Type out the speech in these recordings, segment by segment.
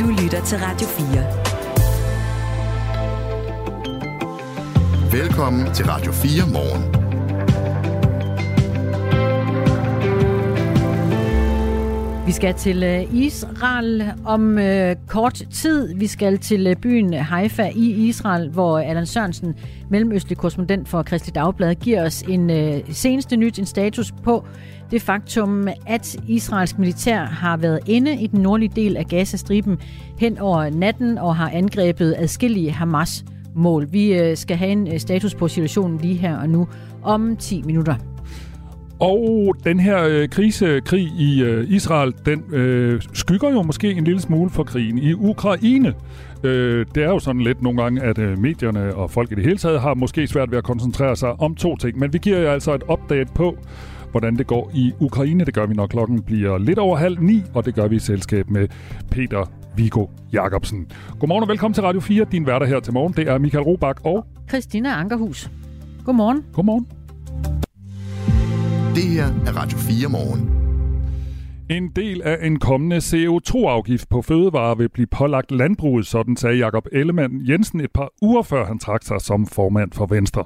Du lytter til Radio 4. Velkommen til Radio 4 morgen. Vi skal til øh, Israel om øh, kort tid. Vi skal til øh, byen Haifa i Israel, hvor Allan Sørensen, mellemøstlig korrespondent for Kristelig Dagblad, giver os en øh, seneste nyt, en status på det faktum, at Israelsk militær har været inde i den nordlige del af Gazastriben hen over natten og har angrebet adskillige Hamas-mål. Vi øh, skal have en øh, status på situationen lige her og nu om 10 minutter. Og den her øh, krisekrig i øh, Israel, den øh, skygger jo måske en lille smule for krigen i Ukraine. Øh, det er jo sådan lidt nogle gange, at øh, medierne og folk i det hele taget har måske svært ved at koncentrere sig om to ting. Men vi giver jer altså et update på, hvordan det går i Ukraine. Det gør vi, når klokken bliver lidt over halv ni, og det gør vi i selskab med Peter Vigo Jacobsen. Godmorgen og velkommen til Radio 4. Din værter her til morgen, det er Michael Robach og... Christina Ankerhus. Godmorgen. Godmorgen. Det her er Radio 4 morgen. En del af en kommende CO2-afgift på fødevarer vil blive pålagt landbruget, sådan sagde Jakob Ellemann Jensen et par uger før han trak sig som formand for Venstre.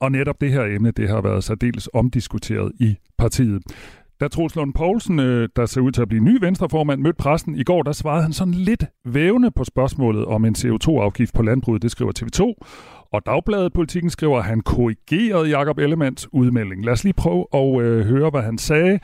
Og netop det her emne, det har været særdeles omdiskuteret i partiet. Da Troels Lund Poulsen, øh, der ser ud til at blive ny venstreformand, mødte pressen i går, der svarede han sådan lidt vævende på spørgsmålet om en CO2-afgift på landbruget. Det skriver TV2. Og Dagbladet Politikken skriver, at han korrigerede Jakob Ellemands udmelding. Lad os lige prøve at øh, høre, hvad han sagde.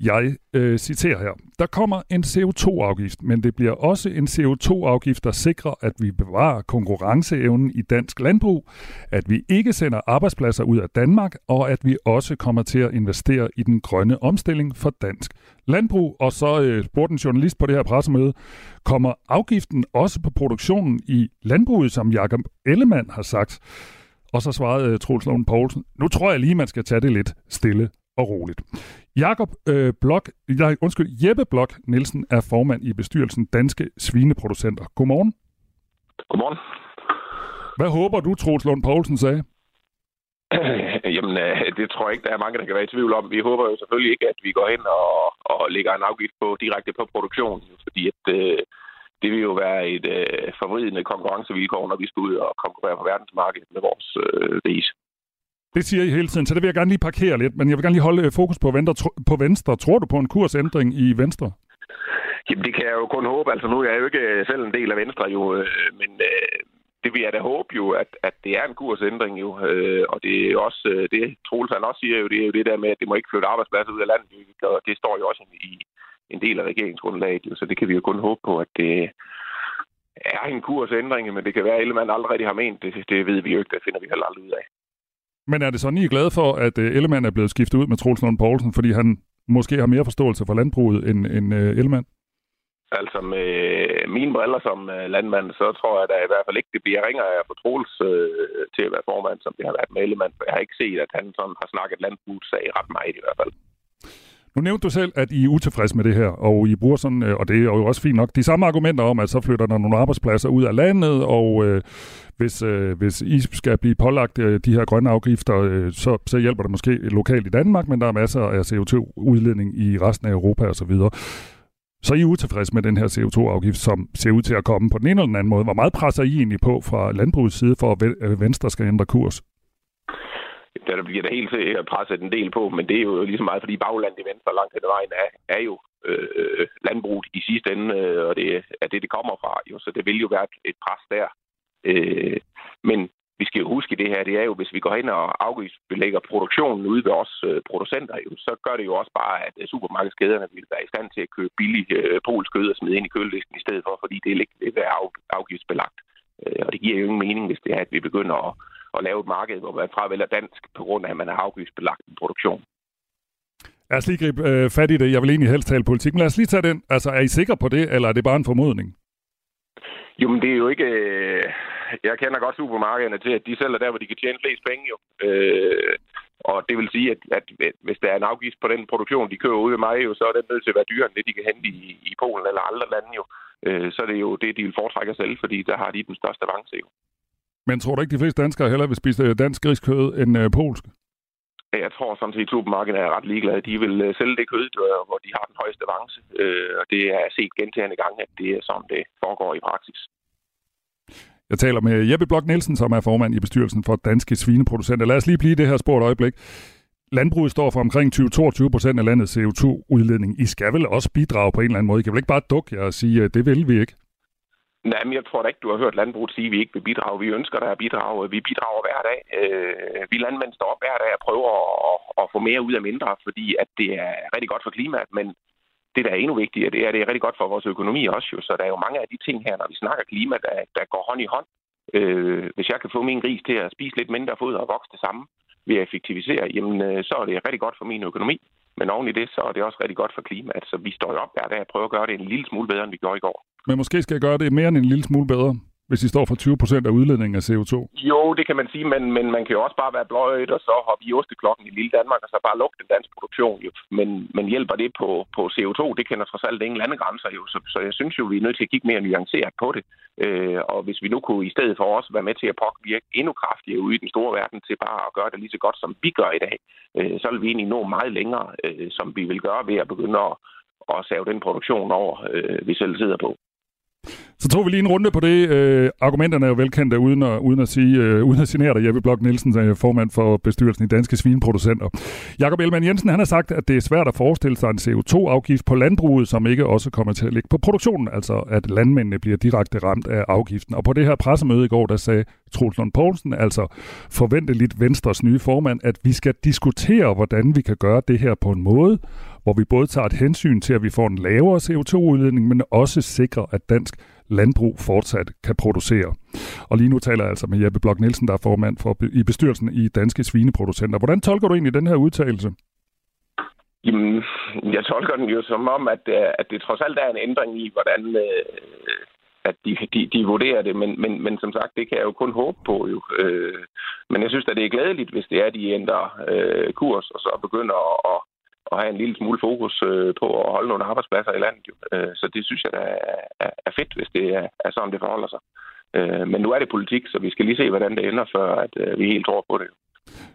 Jeg øh, citerer her. Der kommer en CO2-afgift, men det bliver også en CO2-afgift, der sikrer, at vi bevarer konkurrenceevnen i dansk landbrug, at vi ikke sender arbejdspladser ud af Danmark, og at vi også kommer til at investere i den grønne omstilling for dansk landbrug. Og så øh, spurgte en journalist på det her pressemøde, kommer afgiften også på produktionen i landbruget, som Jakob Ellemann har sagt? Og så svarede øh, Troels Lund Poulsen, nu tror jeg lige, man skal tage det lidt stille og roligt. Jakob øh, Blok, nej, undskyld, Jeppe Blok Nielsen er formand i bestyrelsen Danske Svineproducenter. Godmorgen. Godmorgen. Hvad håber du, Troels Lund Poulsen sagde? Jamen, øh, det tror jeg ikke, der er mange, der kan være i tvivl om. Vi håber jo selvfølgelig ikke, at vi går hen og, og lægger en afgift på direkte på produktionen, fordi at, øh, det vil jo være et øh, forvridende konkurrencevilkår, når vi skal ud og konkurrere på verdensmarkedet med vores øh, ris. Det siger I hele tiden, så det vil jeg gerne lige parkere lidt, men jeg vil gerne lige holde øh, fokus på Venstre. På Venstre. Tror du på en kursændring i Venstre? Jamen, det kan jeg jo kun håbe. Altså, nu er jeg jo ikke øh, selv en del af Venstre, jo, øh, men øh, det vil jeg da håbe jo, at, at det er en kursændring jo. Øh, og det er også øh, det, Troels han også siger jo, det er jo det der med, at det må ikke flytte arbejdspladser ud af landet. Og det står jo også i en del af regeringsgrundlaget, jo, så det kan vi jo kun håbe på, at det er en kursændring, men det kan være, at Ellemann allerede har ment. Det, det ved vi jo ikke, det finder vi heller aldrig ud af. Men er det sådan, I er glade for, at uh, Ellemann er blevet skiftet ud med Troels Lund Poulsen, fordi han måske har mere forståelse for landbruget end, end uh, Ellemann? Altså med mine briller som øh, landmand, så tror jeg da i hvert fald ikke, det bliver ringere af for Troels øh, til at være formand, som det har været med Ellemann. For jeg har ikke set, at han sådan har snakket landbrugssag ret meget i hvert fald. Nu nævnte du selv, at I er utilfredse med det her, og I bruger sådan, øh, og det er jo også fint nok, de samme argumenter om, at så flytter der nogle arbejdspladser ud af landet, og øh, hvis, øh, hvis I skal blive pålagt øh, de her grønne afgifter, øh, så, så hjælper det måske lokalt i Danmark, men der er masser af CO2-udledning i resten af Europa osv. Så er I utilfredse med den her CO2-afgift, som ser ud til at komme på den ene eller den anden måde. Hvor meget presser I egentlig på fra landbrugets side for, at Venstre skal ændre kurs? Der bliver der helt sikkert presset en del på, men det er jo lige så meget, fordi baglandet i Venstre langt hen ad vejen er, er jo øh, landbruget i sidste ende, øh, og det er det, det kommer fra. Jo, så det vil jo være et, pres der. Øh, men vi skal jo huske det her, det er jo, hvis vi går hen og afgiftsbelægger produktionen ude ved os øh, producenter, jo, så gør det jo også bare, at øh, supermarkedskæderne vil være i stand til at købe billig øh, polsk kød og smide ind i kølelisten i stedet for, fordi det er ikke være af, afgiftsbelagt. Øh, og det giver jo ingen mening, hvis det er, at vi begynder at, at lave et marked, hvor man fravælger dansk, på grund af, at man har afgiftsbelagt en produktion. Lad os lige gribe øh, fat i det. Jeg vil egentlig helst tale politik, men lad os lige tage den. Altså, er I sikre på det, eller er det bare en formodning? Jo, men det er jo ikke... Øh, jeg kender godt supermarkederne til, at de sælger der, hvor de kan tjene flest penge jo. Øh, og det vil sige, at, at hvis der er en afgift på den produktion, de kører ud af mig, jo, så er den nødt til at være dyrere end det, de kan hente i, i Polen eller andre lande jo. Øh, så er det jo det, de vil foretrække selv, fordi der har de den største avance jo. Men tror du ikke, de fleste danskere heller vil spise dansk griskød end øh, polsk? Jeg tror sådan set, at supermarkederne er ret ligeglade. De vil øh, sælge det kød, hvor de har den højeste avance. Øh, og det er set gentagende gange, at det er sådan, det foregår i praksis. Jeg taler med Jeppe Blok Nielsen, som er formand i bestyrelsen for Danske Svineproducenter. Lad os lige blive det her spor et øjeblik. Landbruget står for omkring 20-22 procent af landets CO2-udledning. I skal vel også bidrage på en eller anden måde. I kan vel ikke bare dukke jer og sige, at det vil vi ikke? Nej, men jeg tror da ikke, du har hørt landbruget sige, at vi ikke vil bidrage. Vi ønsker der at bidrage. Vi bidrager hver dag. Øh, vi landmænd står op hver dag og prøver at, at få mere ud af mindre, fordi at det er rigtig godt for klimaet. Men det, der er endnu vigtigere, det er, at det er rigtig godt for vores økonomi også. Jo. Så der er jo mange af de ting her, når vi snakker klima, der, der går hånd i hånd. Øh, hvis jeg kan få min gris til at spise lidt mindre foder og vokse det samme ved at effektivisere, jamen øh, så er det rigtig godt for min økonomi. Men oven i det, så er det også rigtig godt for klimaet. Så vi står jo op hver dag og prøver at gøre det en lille smule bedre, end vi gjorde i går. Men måske skal jeg gøre det mere end en lille smule bedre, hvis de står for 20 procent af udledningen af CO2? Jo, det kan man sige, men, men man kan jo også bare være bløjet og så hoppe i osteklokken i lille Danmark, og så bare lukke den danske produktion. Jo. Men, men hjælper det på, på CO2? Det kender trods alt ingen landegrænser jo, så, så jeg synes jo, vi er nødt til at kigge mere nuanceret på det. Øh, og hvis vi nu kunne i stedet for os være med til at påvirke endnu kraftigere ude i den store verden til bare at gøre det lige så godt, som vi gør i dag, øh, så vil vi egentlig nå meget længere, øh, som vi vil gøre ved at begynde at, at save den produktion over, øh, vi selv sidder på. Så tog vi lige en runde på det. Øh, argumenterne er jo velkendte, uden at, uden at sige, øh, uden at signere dig, Jeppe Blok Nielsen, er formand for bestyrelsen i Danske Svineproducenter. Jakob Elman Jensen han har sagt, at det er svært at forestille sig en CO2-afgift på landbruget, som ikke også kommer til at ligge på produktionen, altså at landmændene bliver direkte ramt af afgiften. Og på det her pressemøde i går, der sagde Troels Lund Poulsen, altså forventeligt Venstres nye formand, at vi skal diskutere, hvordan vi kan gøre det her på en måde, hvor vi både tager et hensyn til, at vi får en lavere CO2-udledning, men også sikrer, at dansk landbrug fortsat kan producere. Og lige nu taler jeg altså med Jeppe Blok Nielsen, der er formand for, i bestyrelsen i Danske Svineproducenter. Hvordan tolker du egentlig den her udtalelse? Jamen, jeg tolker den jo som om, at, øh, at det trods alt er en ændring i, hvordan øh, at de, de, de vurderer det. Men, men, men som sagt, det kan jeg jo kun håbe på. Jo. Øh, men jeg synes at det er glædeligt, hvis det er, at de ændrer øh, kurs og så begynder at, at at have en lille smule fokus øh, på at holde nogle arbejdspladser i landet. Jo. Øh, så det synes jeg da er, er fedt, hvis det er, er sådan, det forholder sig. Øh, men nu er det politik, så vi skal lige se, hvordan det ender, før at, øh, vi helt tror på det.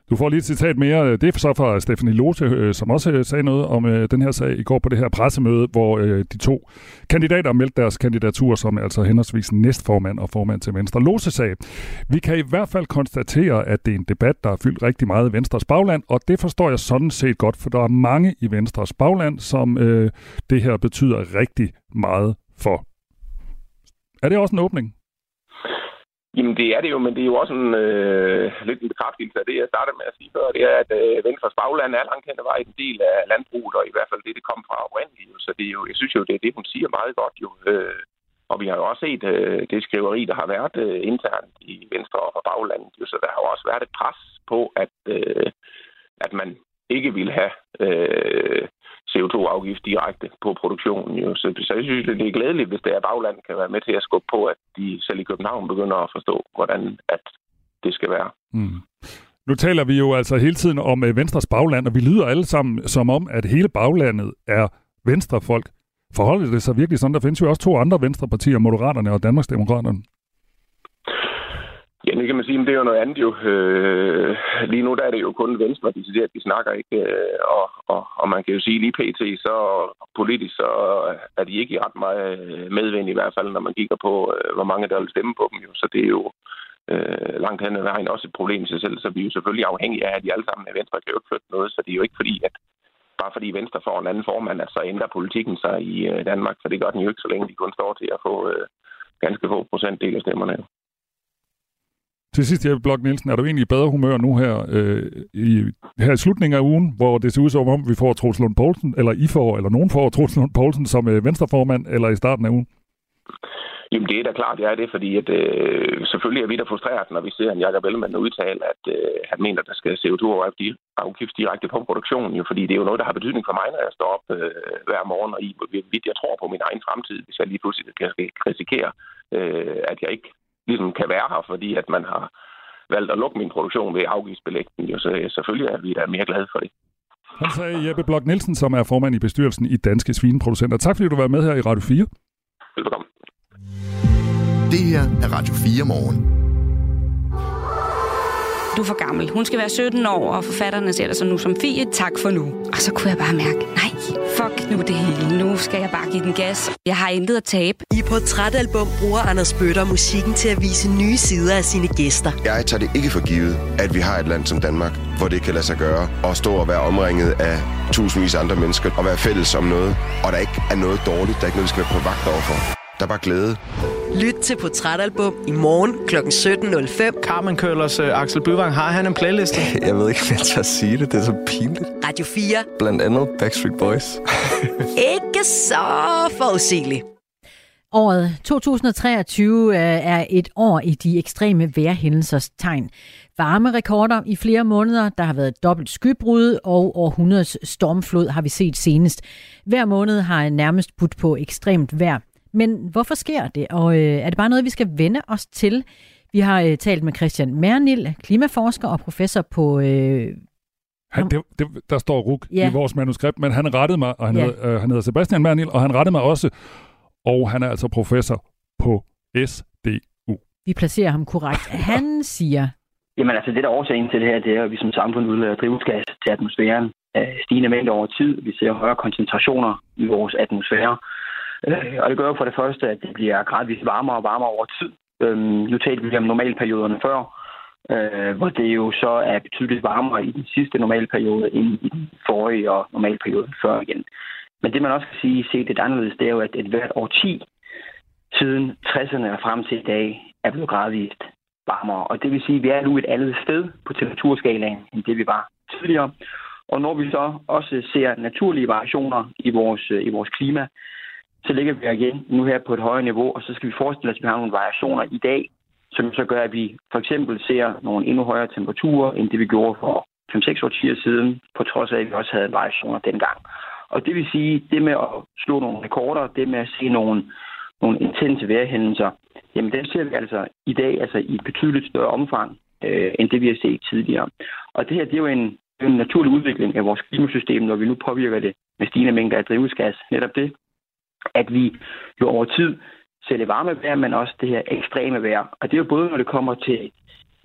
Du får lige et citat mere. Øh, det er så fra Stephanie Lose, øh, som også øh, sagde noget om den her sag i går på det her pressemøde, hvor de to kandidater meldte deres kandidatur som altså henholdsvis næstformand og formand til Venstre. Lose sagde, vi kan i hvert fald konstatere, at det er en debat, der har fyldt rigtig meget i Venstres bagland, og det forstår jeg sådan set godt, for der er mange i Venstres bagland, som øh, det her betyder rigtig meget for. Er det også en åbning? Jamen det er det jo, men det er jo også en, øh, lidt en bekræftelse af det, jeg startede med at sige før. Det er, at øh, Venstres bagland er langt hen ad vejen en del af landbruget, og i hvert fald det, det kom fra oprindeligt. Så det er jo, jeg synes jo, det er det, hun siger meget godt. Jo. Øh, og vi har jo også set øh, det skriveri, der har været øh, internt i Venstre og fra baglandet. Jo. Så der har jo også været et pres på, at, øh, at man ikke ville have øh, CO2-afgift direkte på produktionen. Jo. Så, så jeg synes, det er glædeligt, hvis det er bagland kan være med til at skubbe på, at de selv i København begynder at forstå, hvordan at det skal være. Mm. Nu taler vi jo altså hele tiden om uh, Venstres bagland, og vi lyder alle sammen som om, at hele baglandet er venstrefolk. Forholder det sig virkelig sådan? Der findes jo også to andre venstrepartier, Moderaterne og Danmarksdemokraterne. Ja, det kan man sige, men det er jo noget andet jo. Øh, lige nu der er det jo kun Venstre, at de snakker ikke. Øh, og, og, og man kan jo sige lige pt. så politisk, så er de ikke ret meget øh, medvind i hvert fald, når man kigger på, øh, hvor mange der vil stemme på dem. Jo. Så det er jo øh, langt hen ad vejen også et problem i sig selv. Så vi er jo selvfølgelig afhængige af, at de alle sammen er Venstre kan jo ikke flytte noget. Så det er jo ikke fordi, at bare fordi Venstre får en anden formand, at så ændrer politikken sig i øh, Danmark. For det gør den jo ikke, så længe de kun står til at få øh, ganske få procentdel af stemmerne. Til sidst, jeg Blok Nielsen, er du egentlig i bedre humør nu her, øh, i, her i slutningen af ugen, hvor det ser ud som om, vi får Troels Lund Poulsen, eller I får, eller nogen får Troels Lund Poulsen som øh, venstreformand, eller i starten af ugen? Jamen det er da klart, jeg er det, fordi at, øh, selvfølgelig er vi da frustreret, når vi ser en Jacob Ellemann udtale, at øh, han mener, at der skal CO2-afgift direkte på produktionen, jo, fordi det er jo noget, der har betydning for mig, når jeg står op øh, hver morgen, og i vidt jeg tror på min egen fremtid, hvis jeg lige pludselig kan risikere, øh, at jeg ikke ligesom kan være her, fordi at man har valgt at lukke min produktion ved afgiftsbelægten. Jo, så selvfølgelig er vi da mere glade for det. Han sagde Jeppe Blok Nielsen, som er formand i bestyrelsen i Danske Svineproducenter. Tak fordi du var med her i Radio 4. Velkommen. Det her er Radio 4 morgen. Du er for gammel. Hun skal være 17 år, og forfatterne ser dig så nu som Fie. Tak for nu. Og så kunne jeg bare mærke, nej, fuck nu det hele. Nu skal jeg bare give den gas. Jeg har intet at tabe. I Portrætalbum bruger Anders Bøtter musikken til at vise nye sider af sine gæster. Jeg tager det ikke for givet, at vi har et land som Danmark, hvor det kan lade sig gøre at stå og være omringet af tusindvis af andre mennesker og være fælles om noget, og der ikke er noget dårligt, der er ikke noget, vi skal være på vagt overfor. Der er bare glæde. Lyt til Portrætalbum i morgen kl. 17.05. Carmen Køllers uh, Axel Byvang, har han en playliste? Jeg ved ikke, om jeg tør sige det. Det er så pinligt. Radio 4. Blandt andet Backstreet Boys. ikke så forudsigeligt. Året 2023 er et år i de ekstreme vejrhændelsers tegn. Varme rekorder i flere måneder, der har været dobbelt skybrud, og århundredes stormflod har vi set senest. Hver måned har nærmest budt på ekstremt vejr. Men hvorfor sker det, og øh, er det bare noget, vi skal vende os til? Vi har øh, talt med Christian Mernil, klimaforsker og professor på... Øh, han, det, det, der står RUK ja. i vores manuskript, men han rettede mig, og han, ja. hedder, øh, han hedder Sebastian Mernil, og han rettede mig også, og han er altså professor på SDU. Vi placerer ham korrekt. Han siger... Jamen altså, det der årsagen til det her, det er, at vi som samfund udleder drivhusgas til atmosfæren. Stigende mængder over tid. Vi ser højere koncentrationer i vores atmosfære. Øh, og det gør jo for det første, at det bliver gradvist varmere og varmere over tid. Øh, nu talte vi om normalperioderne før, øh, hvor det jo så er betydeligt varmere i den sidste normalperiode end i den forrige og normalperioden før igen. Men det man også kan sige, set lidt anderledes, det er jo, at et hvert 10 siden 60'erne og frem til i dag er blevet gradvist varmere. Og det vil sige, at vi er nu et andet sted på temperaturskalaen, end det vi var tidligere. Og når vi så også ser naturlige variationer i vores, øh, i vores klima, så ligger vi igen nu her på et højere niveau, og så skal vi forestille os, at vi har nogle variationer i dag, som så gør, at vi for eksempel ser nogle endnu højere temperaturer, end det vi gjorde for 5-6 årtier siden, på trods af, at vi også havde variationer dengang. Og det vil sige, det med at slå nogle rekorder, det med at se nogle, nogle intense vejrhændelser, jamen den ser vi altså i dag altså i et betydeligt større omfang, øh, end det vi har set tidligere. Og det her, det er jo en, en naturlig udvikling af vores klimasystem, når vi nu påvirker det med stigende mængder af drivhusgas. Netop det, at vi jo over tid ser det varme vejr, men også det her ekstreme vejr. Og det er jo både, når det kommer til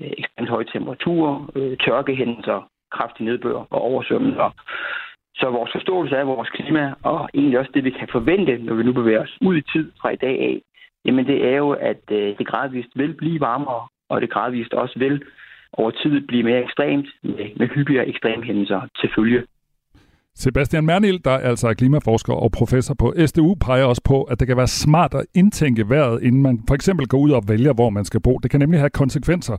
øh, ekstremt høje temperaturer, øh, tørkehændelser, kraftige nedbør og oversvømmelser. Så vores forståelse af vores klima, og egentlig også det, vi kan forvente, når vi nu bevæger os ud i tid fra i dag af, jamen det er jo, at øh, det gradvist vil blive varmere, og det gradvist også vil over tid blive mere ekstremt med, med hyppigere ekstremhændelser til følge. Sebastian Mernil, der altså er klimaforsker og professor på SDU, peger også på, at det kan være smart at indtænke vejret, inden man for eksempel går ud og vælger, hvor man skal bo. Det kan nemlig have konsekvenser.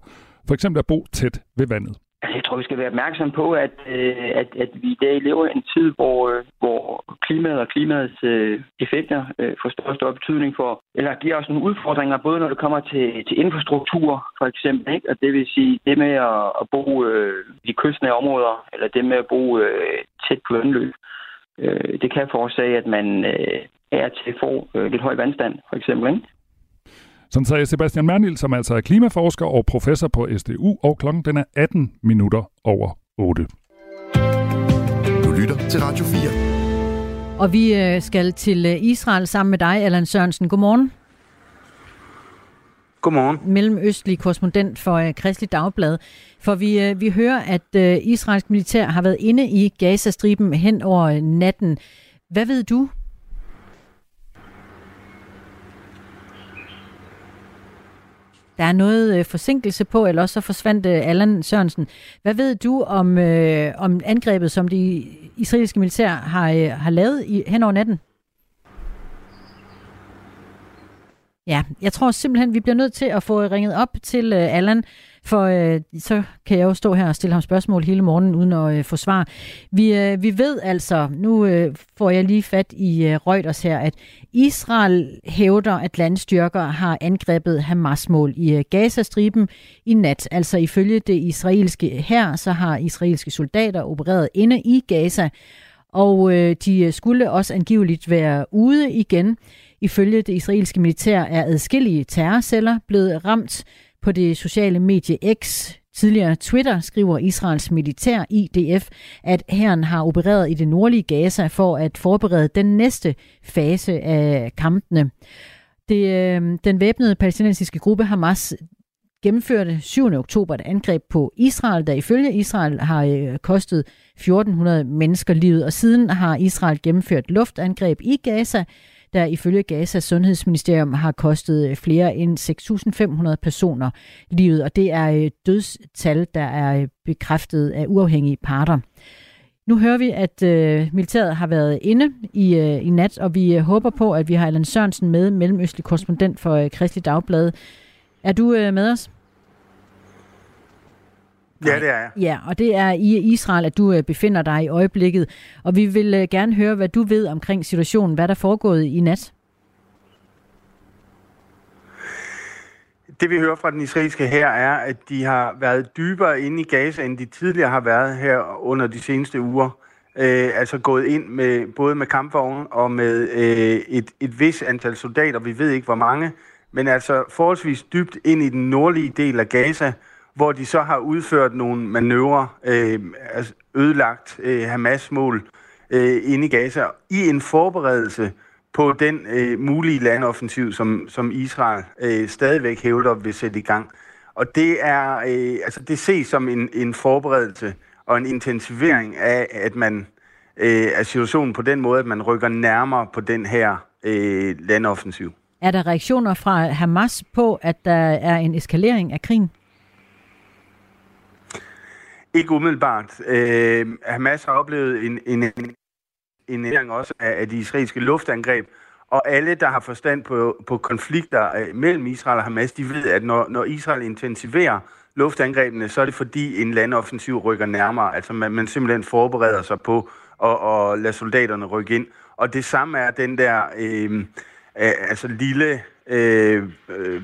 For eksempel at bo tæt ved vandet. Altså, jeg tror, vi skal være opmærksom på, at, øh, at, at vi i dag lever i en tid, hvor, øh, hvor klimaet og klimaets øh, effekter øh, får større og større betydning for, eller giver os nogle udfordringer, både når det kommer til, til infrastruktur, for eksempel, ikke? og det vil sige det med at, at bo øh, i kystnære områder, eller det med at bo øh, tæt på vandløb. Øh, det kan forårsage, at man øh, er til at få øh, lidt høj vandstand, for eksempel. Ikke? Sådan sagde Sebastian Mernil, som altså er klimaforsker og professor på SDU, og klokken den er 18 minutter over 8. Du lytter til Radio 4. Og vi øh, skal til øh, Israel sammen med dig, Allan Sørensen. Godmorgen. Godmorgen. Mellemøstlig korrespondent for uh, Kristelig Dagblad. For vi, uh, vi hører, at uh, israelsk militær har været inde i Gazastriben hen over natten. Hvad ved du? Der er noget øh, forsinkelse på, eller også så forsvandt øh, Allan Sørensen. Hvad ved du om, øh, om angrebet, som de israelske militær har, øh, har lavet i, hen over natten? Ja, jeg tror simpelthen, vi bliver nødt til at få ringet op til øh, Allan, for øh, så kan jeg jo stå her og stille ham spørgsmål hele morgenen uden at øh, få svar. Vi, øh, vi ved altså, nu øh, får jeg lige fat i øh, Reuters her, at Israel hævder, at landstyrker har angrebet Hamas-mål i øh, Gazastriben i nat. Altså ifølge det israelske her, så har israelske soldater opereret inde i Gaza, og øh, de øh, skulle også angiveligt være ude igen. Ifølge det israelske militær er adskillige terrorceller blevet ramt på det sociale medie X, tidligere Twitter, skriver Israels militær IDF, at herren har opereret i det nordlige Gaza for at forberede den næste fase af kampene. Det, øh, den væbnede palæstinensiske gruppe Hamas gennemførte 7. oktober et angreb på Israel, der ifølge Israel har øh, kostet 1400 mennesker livet, og siden har Israel gennemført luftangreb i Gaza, der ifølge Gazas sundhedsministerium har kostet øh, flere end 6.500 personer livet, og det er øh, dødstal, der er øh, bekræftet af uafhængige parter. Nu hører vi, at øh, militæret har været inde i, øh, i nat, og vi øh, håber på, at vi har Allan Sørensen med, mellemøstlig korrespondent for øh, Kristelig Dagblad. Er du øh, med os? Ja, det er jeg. Ja, og det er i Israel, at du øh, befinder dig i øjeblikket. Og vi vil øh, gerne høre, hvad du ved omkring situationen. Hvad der er foregået i nat? Det vi hører fra den israelske her er, at de har været dybere inde i Gaza, end de tidligere har været her under de seneste uger. Øh, altså gået ind med både med kampvogne og med øh, et, et vis antal soldater. Vi ved ikke, hvor mange, men altså forholdsvis dybt ind i den nordlige del af Gaza, hvor de så har udført nogle manøvrer, øh, altså ødelagt øh, Hamas-mål øh, inde i Gaza, i en forberedelse på den øh, mulige landoffensiv, som, som Israel øh, stadigvæk hævder vil sætte i gang. Og det er øh, altså det ses som en, en forberedelse og en intensivering af, at man øh, af situationen på den måde, at man rykker nærmere på den her øh, landoffensiv. Er der reaktioner fra Hamas på, at der er en eskalering af krigen? Ikke umiddelbart. Øh, Hamas har oplevet en, en, en, en også af, af de israelske luftangreb, og alle, der har forstand på, på konflikter øh, mellem Israel og Hamas, de ved, at når, når Israel intensiverer luftangrebene, så er det fordi en landoffensiv rykker nærmere. Altså man, man simpelthen forbereder sig på at, at lade soldaterne rykke ind. Og det samme er den der øh, øh, altså lille øh, øh,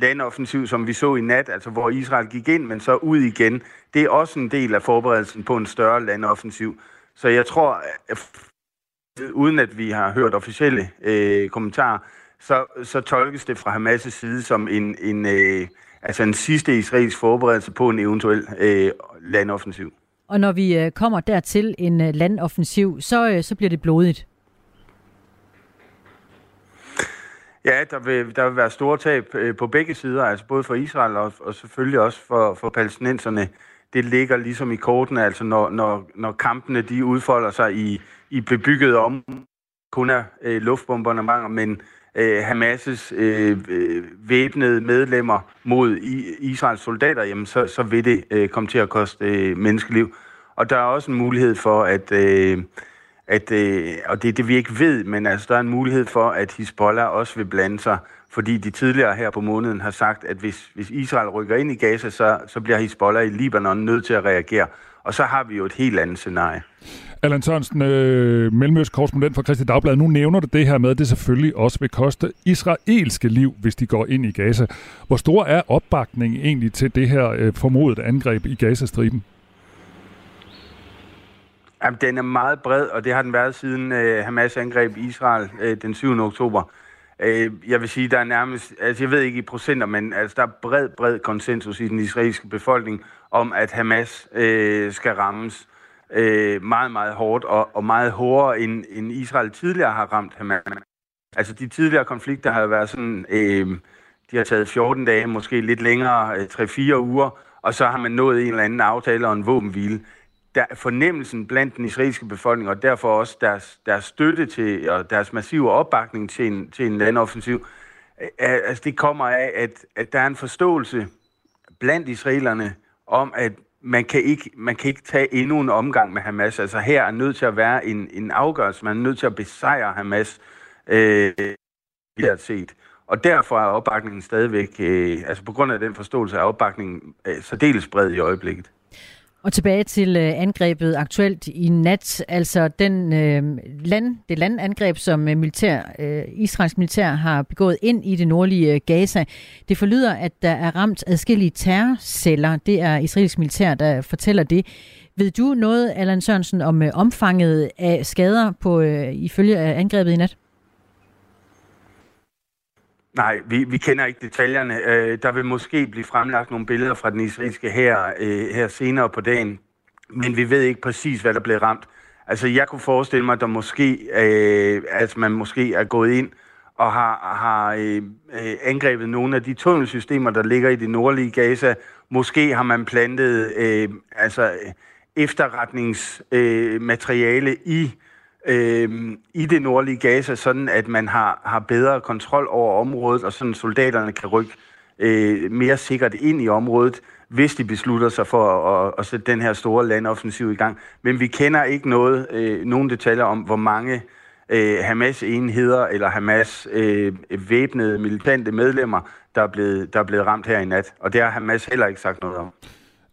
landoffensiv, som vi så i nat, altså hvor Israel gik ind, men så ud igen. Det er også en del af forberedelsen på en større landoffensiv. Så jeg tror, uden at vi har hørt officielle øh, kommentarer, så, så tolkes det fra Hamas' side som en, en, øh, altså en sidste israelsk forberedelse på en eventuel øh, landoffensiv. Og når vi øh, kommer dertil en øh, landoffensiv, så, øh, så bliver det blodigt. Ja, der vil, der vil være store tab øh, på begge sider, altså både for Israel og, og selvfølgelig også for, for palæstinenserne. Det ligger ligesom i kortene, altså når, når, når kampene de udfolder sig i, i bebygget om, kun er øh, luftbomberne, men øh, Hamas' øh, øh, væbnede medlemmer mod Israels soldater, jamen så, så vil det øh, komme til at koste øh, menneskeliv. Og der er også en mulighed for, at... Øh, at, øh, og det er det, vi ikke ved, men altså, der er en mulighed for, at Hezbollah også vil blande sig, fordi de tidligere her på måneden har sagt, at hvis, hvis Israel rykker ind i Gaza, så, så bliver Hezbollah i Libanon nødt til at reagere. Og så har vi jo et helt andet scenarie. Allan Sørensen, øh, mellemøst korrespondent for Christi Dagblad. Nu nævner du det her med, at det selvfølgelig også vil koste israelske liv, hvis de går ind i Gaza. Hvor stor er opbakningen egentlig til det her øh, formodet angreb i Gazastriben? Jamen, den er meget bred, og det har den været siden øh, Hamas angreb Israel øh, den 7. oktober. Øh, jeg vil sige, der er nærmest, altså jeg ved ikke i procenter, men altså, der er bred, bred konsensus i den israelske befolkning om, at Hamas øh, skal rammes øh, meget, meget hårdt, og, og meget hårdere, end, end Israel tidligere har ramt Hamas. Altså de tidligere konflikter har været sådan, øh, de har taget 14 dage, måske lidt længere, øh, 3-4 uger, og så har man nået en eller anden aftale og en våbenhvile der, fornemmelsen blandt den israelske befolkning, og derfor også deres, deres støtte til, og deres massive opbakning til en, til en landoffensiv, øh, øh, altså det kommer af, at, at der er en forståelse blandt israelerne om, at man kan, ikke, man kan ikke tage endnu en omgang med Hamas. Altså her er nødt til at være en, en afgørelse. Man er nødt til at besejre Hamas, øh, set. Og derfor er opbakningen stadigvæk, øh, altså på grund af den forståelse, er opbakningen øh, særdeles bred i øjeblikket. Og tilbage til øh, angrebet aktuelt i nat, altså den øh, land, det landangreb, som øh, militær, øh, Israels militær har begået ind i det nordlige øh, Gaza. Det forlyder, at der er ramt adskillige terrorceller. Det er israelsk militær, der fortæller det. Ved du noget, Allan Sørensen, om øh, omfanget af skader på øh, ifølge øh, angrebet i nat? Nej, vi, vi kender ikke detaljerne. Øh, der vil måske blive fremlagt nogle billeder fra den israelske her, øh, her senere på dagen, men vi ved ikke præcis, hvad der blev ramt. Altså, jeg kunne forestille mig, at der måske, øh, altså, man måske er gået ind og har, har øh, øh, angrebet nogle af de tunnelsystemer, der ligger i det nordlige Gaza. Måske har man plantet øh, altså efterretningsmateriale øh, i øh, i det nordlige Gaza, sådan at man har, har bedre kontrol over området, og sådan soldaterne kan rykke øh, mere sikkert ind i området, hvis de beslutter sig for at, at sætte den her store landoffensiv i gang. Men vi kender ikke noget, øh, nogen detaljer om, hvor mange øh, Hamas-enheder eller Hamas øh, væbnede militante medlemmer, der er, blevet, der er blevet ramt her i nat. Og det har Hamas heller ikke sagt noget om.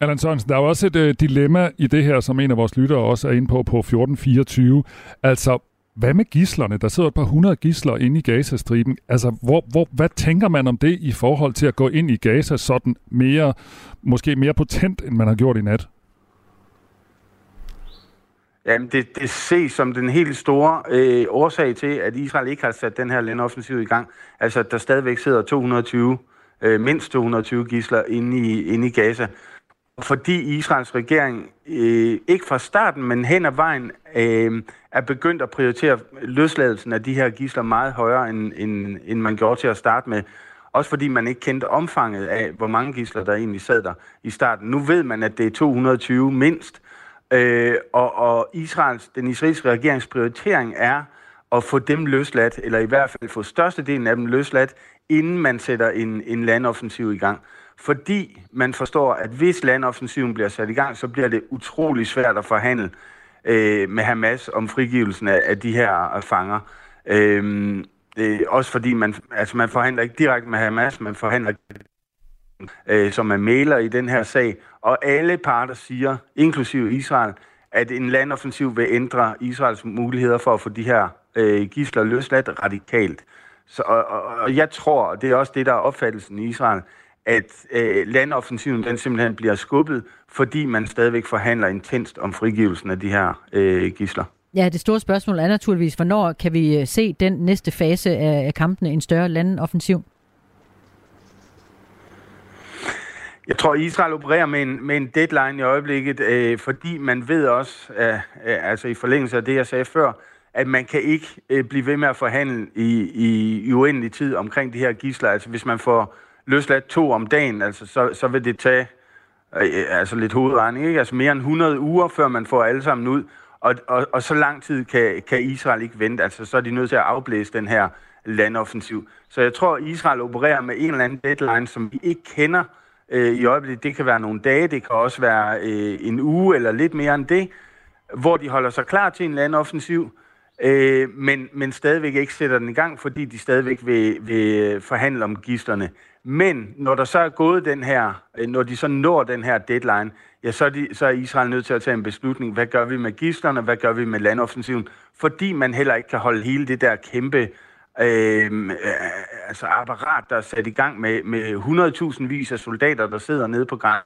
Allan Sørensen, der er jo også et øh, dilemma i det her, som en af vores lyttere også er inde på på 1424. Altså, hvad med gislerne? Der sidder et par hundrede gisler inde i Gazastriben. Altså, hvor, hvor, hvad tænker man om det i forhold til at gå ind i Gaza sådan mere, måske mere potent, end man har gjort i nat? Jamen, det, det ses som den helt store øh, årsag til, at Israel ikke har sat den her landoffensiv i gang. Altså, der stadigvæk sidder 220, øh, mindst 220 gisler inde i, inde i Gaza. Fordi Israels regering øh, ikke fra starten, men hen ad vejen, øh, er begyndt at prioritere løsladelsen af de her gisler meget højere, end, end, end man gjorde til at starte med. Også fordi man ikke kendte omfanget af, hvor mange gisler der egentlig sad der i starten. Nu ved man, at det er 220 mindst, Øh, og, og Israels, den israelske regerings prioritering er at få dem løsladt, eller i hvert fald få størstedelen af dem løsladt, inden man sætter en, en landoffensiv i gang. Fordi man forstår, at hvis landoffensiven bliver sat i gang, så bliver det utrolig svært at forhandle øh, med Hamas om frigivelsen af, af de her øh, fanger. Øh, øh, også fordi man, altså man forhandler ikke direkte med Hamas, man forhandler øh, som er maler i den her sag, og alle parter siger, inklusive Israel, at en landoffensiv vil ændre Israels muligheder for at få de her øh, gisler løsladt radikalt. Så, og, og, og jeg tror, og det er også det, der er opfattelsen i Israel, at øh, landoffensiven den simpelthen bliver skubbet, fordi man stadigvæk forhandler intenst om frigivelsen af de her øh, gisler. Ja, det store spørgsmål er naturligvis, hvornår kan vi øh, se den næste fase af kampene, en større landoffensiv? Jeg tror, Israel opererer med en, med en deadline i øjeblikket, øh, fordi man ved også, øh, øh, altså i forlængelse af det, jeg sagde før, at man kan ikke øh, blive ved med at forhandle i, i, i uendelig tid omkring de her gisler. Altså hvis man får løsladt to om dagen, altså, så, så vil det tage øh, altså lidt hovedregning, ikke? Altså mere end 100 uger, før man får alle sammen ud. Og, og, og så lang tid kan, kan Israel ikke vente. Altså så er de nødt til at afblæse den her landoffensiv. Så jeg tror, Israel opererer med en eller anden deadline, som vi ikke kender, øh, i øjeblikket. Det kan være nogle dage, det kan også være øh, en uge eller lidt mere end det, hvor de holder sig klar til en landoffensiv, øh, men, men stadigvæk ikke sætter den i gang, fordi de stadigvæk vil, vil forhandle om gisterne. Men når der så er gået den her, øh, når de så når den her deadline, ja, så er, de, så er Israel nødt til at tage en beslutning. Hvad gør vi med gislerne? Hvad gør vi med landoffensiven? Fordi man heller ikke kan holde hele det der kæmpe øh, altså apparat, der er sat i gang med, med 100.000 vis af soldater, der sidder nede på gangen.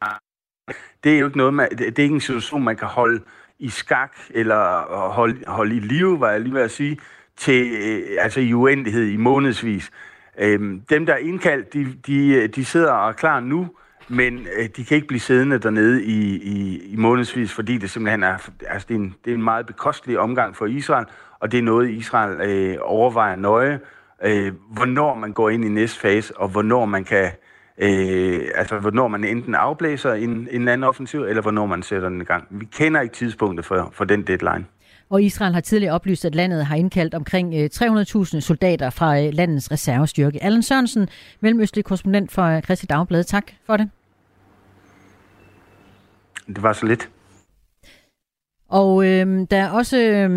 Det er jo ikke noget, man, det er ikke en situation, man kan holde i skak, eller holde, holde i live, var jeg lige ved at sige, til, øh, altså i uendelighed i månedsvis. Øh, dem, der er indkaldt, de, de, øh, de sidder og er klar nu, men øh, de kan ikke blive siddende dernede i, i, i månedsvis, fordi det simpelthen er, altså det er, en, det er en meget bekostelig omgang for Israel, og det er noget, Israel øh, overvejer nøje, øh, hvornår man går ind i næste fase, og hvornår man kan, øh, altså hvornår man enten afblæser en, en anden offensiv, eller hvornår man sætter den i gang. Vi kender ikke tidspunktet for, for den deadline. Og Israel har tidligere oplyst, at landet har indkaldt omkring 300.000 øh, soldater fra øh, landets reservestyrke. Allan Sørensen, mellemøstlig korrespondent for Christi Dagblad. Tak for det. Det var så lidt. Og øh, der er også øh,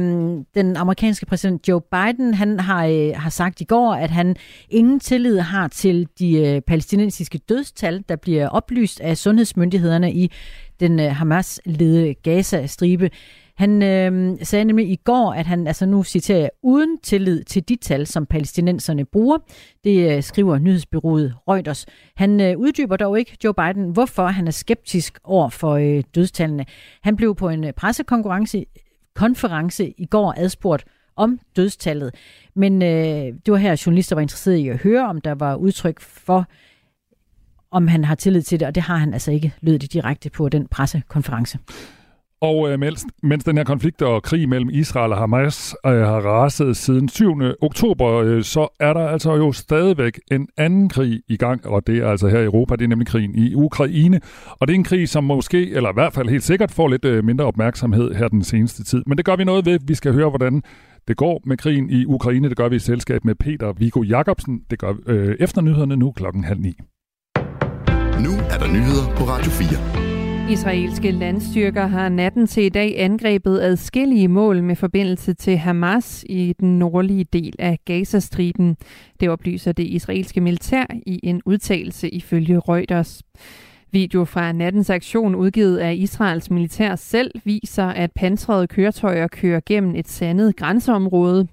den amerikanske præsident Joe Biden, han har, øh, har sagt i går, at han ingen tillid har til de øh, palæstinensiske dødstal, der bliver oplyst af sundhedsmyndighederne i den øh, Hamas-ledede Gaza-stribe. Han øh, sagde nemlig i går, at han, altså nu citerer jeg, uden tillid til de tal, som palæstinenserne bruger. Det øh, skriver nyhedsbyrået Reuters. Han øh, uddyber dog ikke, Joe Biden, hvorfor han er skeptisk over for øh, dødstallene. Han blev på en øh, pressekonference konference i går adspurgt om dødstallet. Men øh, det var her, journalister var interesseret i at høre, om der var udtryk for, om han har tillid til det, og det har han altså ikke lød det direkte på den pressekonference. Og øh, mens, mens den her konflikt og krig mellem Israel og Hamas øh, har raset siden 7. oktober, øh, så er der altså jo stadigvæk en anden krig i gang, og det er altså her i Europa, det er nemlig krigen i Ukraine. Og det er en krig, som måske, eller i hvert fald helt sikkert, får lidt øh, mindre opmærksomhed her den seneste tid. Men det gør vi noget ved. Vi skal høre, hvordan det går med krigen i Ukraine. Det gør vi i selskab med Peter Viggo Jacobsen. Det gør øh, efter nyhederne nu klokken halv ni. Nu er der nyheder på Radio 4. Israelske landstyrker har natten til i dag angrebet adskillige mål med forbindelse til Hamas i den nordlige del af Gazastriben. Det oplyser det israelske militær i en udtalelse ifølge Reuters. Video fra nattens aktion udgivet af Israels militær selv viser, at pansrede køretøjer kører gennem et sandet grænseområde.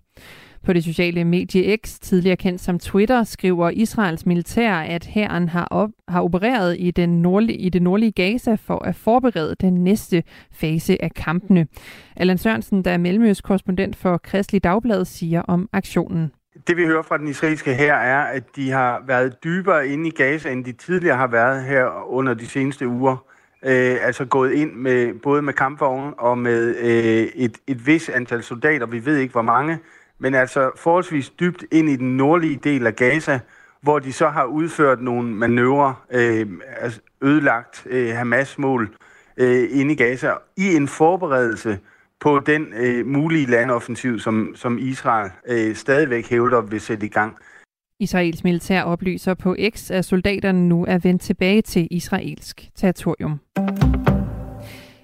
På det sociale medie X, tidligere kendt som Twitter, skriver Israels militær, at hæren har, op, har opereret i, den nordlige, i det nordlige Gaza for at forberede den næste fase af kampene. Allan Sørensen, der er mellemøstkorrespondent for Kristelig Dagblad, siger om aktionen. Det vi hører fra den israelske her er, at de har været dybere inde i Gaza, end de tidligere har været her under de seneste uger. Øh, altså gået ind med både med kampvogne og med øh, et, et vis antal soldater. Vi ved ikke, hvor mange men altså forholdsvis dybt ind i den nordlige del af Gaza, hvor de så har udført nogle manøvrer, øh, altså ødelagt øh, Hamas-mål øh, inde i Gaza, i en forberedelse på den øh, mulige landoffensiv, som, som Israel øh, stadigvæk hævder vil sætte i gang. Israels militær oplyser på X, at soldaterne nu er vendt tilbage til israelsk territorium.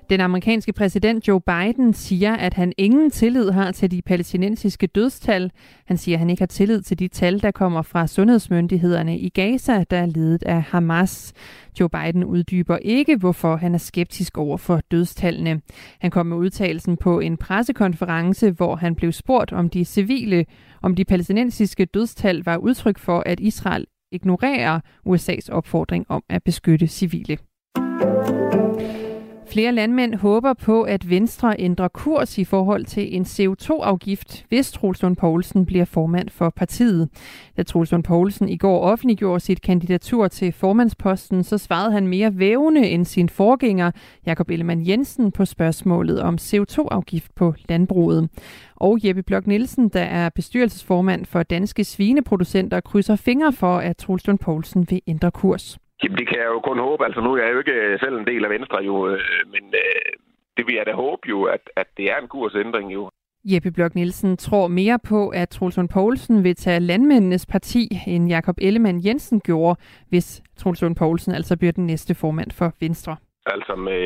Den amerikanske præsident Joe Biden siger, at han ingen tillid har til de palæstinensiske dødstal. Han siger, at han ikke har tillid til de tal, der kommer fra sundhedsmyndighederne i Gaza, der er ledet af Hamas. Joe Biden uddyber ikke, hvorfor han er skeptisk over for dødstallene. Han kom med udtalelsen på en pressekonference, hvor han blev spurgt om de civile, om de palæstinensiske dødstal var udtryk for, at Israel ignorerer USA's opfordring om at beskytte civile. Flere landmænd håber på, at Venstre ændrer kurs i forhold til en CO2-afgift, hvis Troels Lund Poulsen bliver formand for partiet. Da Troels Lund Poulsen i går offentliggjorde sit kandidatur til formandsposten, så svarede han mere vævende end sin forgænger, Jakob Ellemann Jensen, på spørgsmålet om CO2-afgift på landbruget. Og Jeppe Blok Nielsen, der er bestyrelsesformand for Danske Svineproducenter, krydser fingre for, at Troels Lund Poulsen vil ændre kurs. Jamen, det kan jeg jo kun håbe. Altså, nu er jeg jo ikke selv en del af Venstre, jo, øh, men øh, det vil jeg da håbe jo, at, at det er en kursændring jo. Jeppe Blok Nielsen tror mere på, at Troels Poulsen vil tage landmændenes parti, end Jakob Ellemann Jensen gjorde, hvis Troels Poulsen altså bliver den næste formand for Venstre. Altså med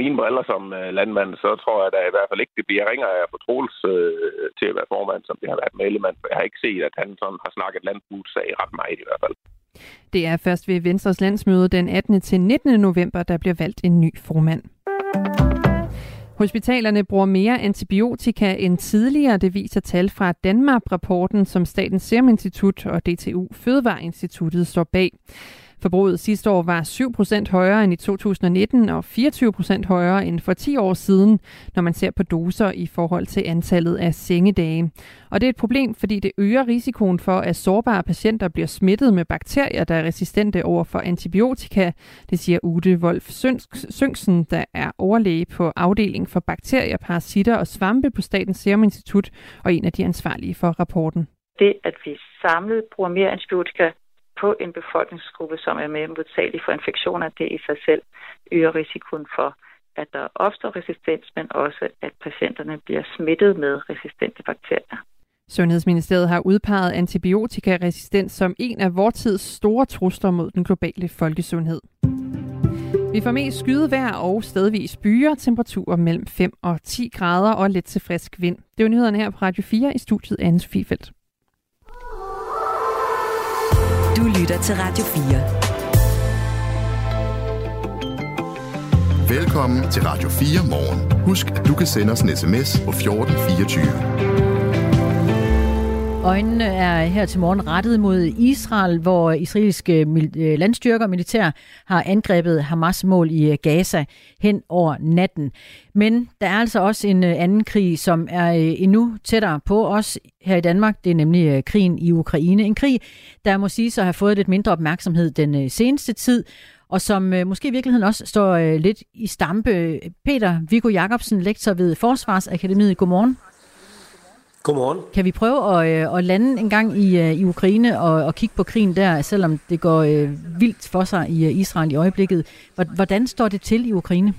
mine briller som øh, landmand, så tror jeg da i hvert fald ikke, det bliver ringer af for Troels øh, til at være formand, som det har været med Ellemann. For jeg har ikke set, at han sådan har snakket landbrugssag ret meget i hvert fald. Det er først ved Venstres landsmøde den 18. til 19. november, der bliver valgt en ny formand. Hospitalerne bruger mere antibiotika end tidligere, det viser tal fra Danmark-rapporten, som Statens Serum Institut og DTU Fødevareinstituttet står bag. Forbruget sidste år var 7% højere end i 2019 og 24% højere end for 10 år siden, når man ser på doser i forhold til antallet af sengedage. Og det er et problem, fordi det øger risikoen for, at sårbare patienter bliver smittet med bakterier, der er resistente over for antibiotika. Det siger Ute Wolf Sønksen, der er overlæge på afdeling for bakterier, parasitter og svampe på Statens Serum Institut og en af de ansvarlige for rapporten. Det, at vi samlet bruger mere antibiotika, på en befolkningsgruppe, som er mere modtagelig for infektioner, det i sig selv øger risikoen for, at der opstår resistens, men også at patienterne bliver smittet med resistente bakterier. Sundhedsministeriet har udpeget antibiotikaresistens som en af vores tids store trusler mod den globale folkesundhed. Vi får mest skydevejr og stedvis byer, temperaturer mellem 5 og 10 grader og lidt til frisk vind. Det er nyhederne her på Radio 4 i studiet Anne Fifeldt. Du lytter til Radio 4. Velkommen til Radio 4 morgen. Husk, at du kan sende os en sms på 1424. Øjnene er her til morgen rettet mod Israel, hvor israelske øh, landstyrker og militær har angrebet Hamas mål i øh, Gaza hen over natten. Men der er altså også en øh, anden krig, som er endnu tættere på os her i Danmark. Det er nemlig krigen i Ukraine. En krig, der må sige sig har have fået lidt mindre opmærksomhed den seneste tid. og som øh, måske i virkeligheden også står øh, lidt i stampe. Peter Viggo Jacobsen, lektor ved Forsvarsakademiet. Godmorgen. Godmorgen. Kan vi prøve at, øh, at lande en gang i, øh, i Ukraine og, og kigge på krigen der, selvom det går øh, vildt for sig i øh, Israel i øjeblikket? Hvordan står det til i Ukraine?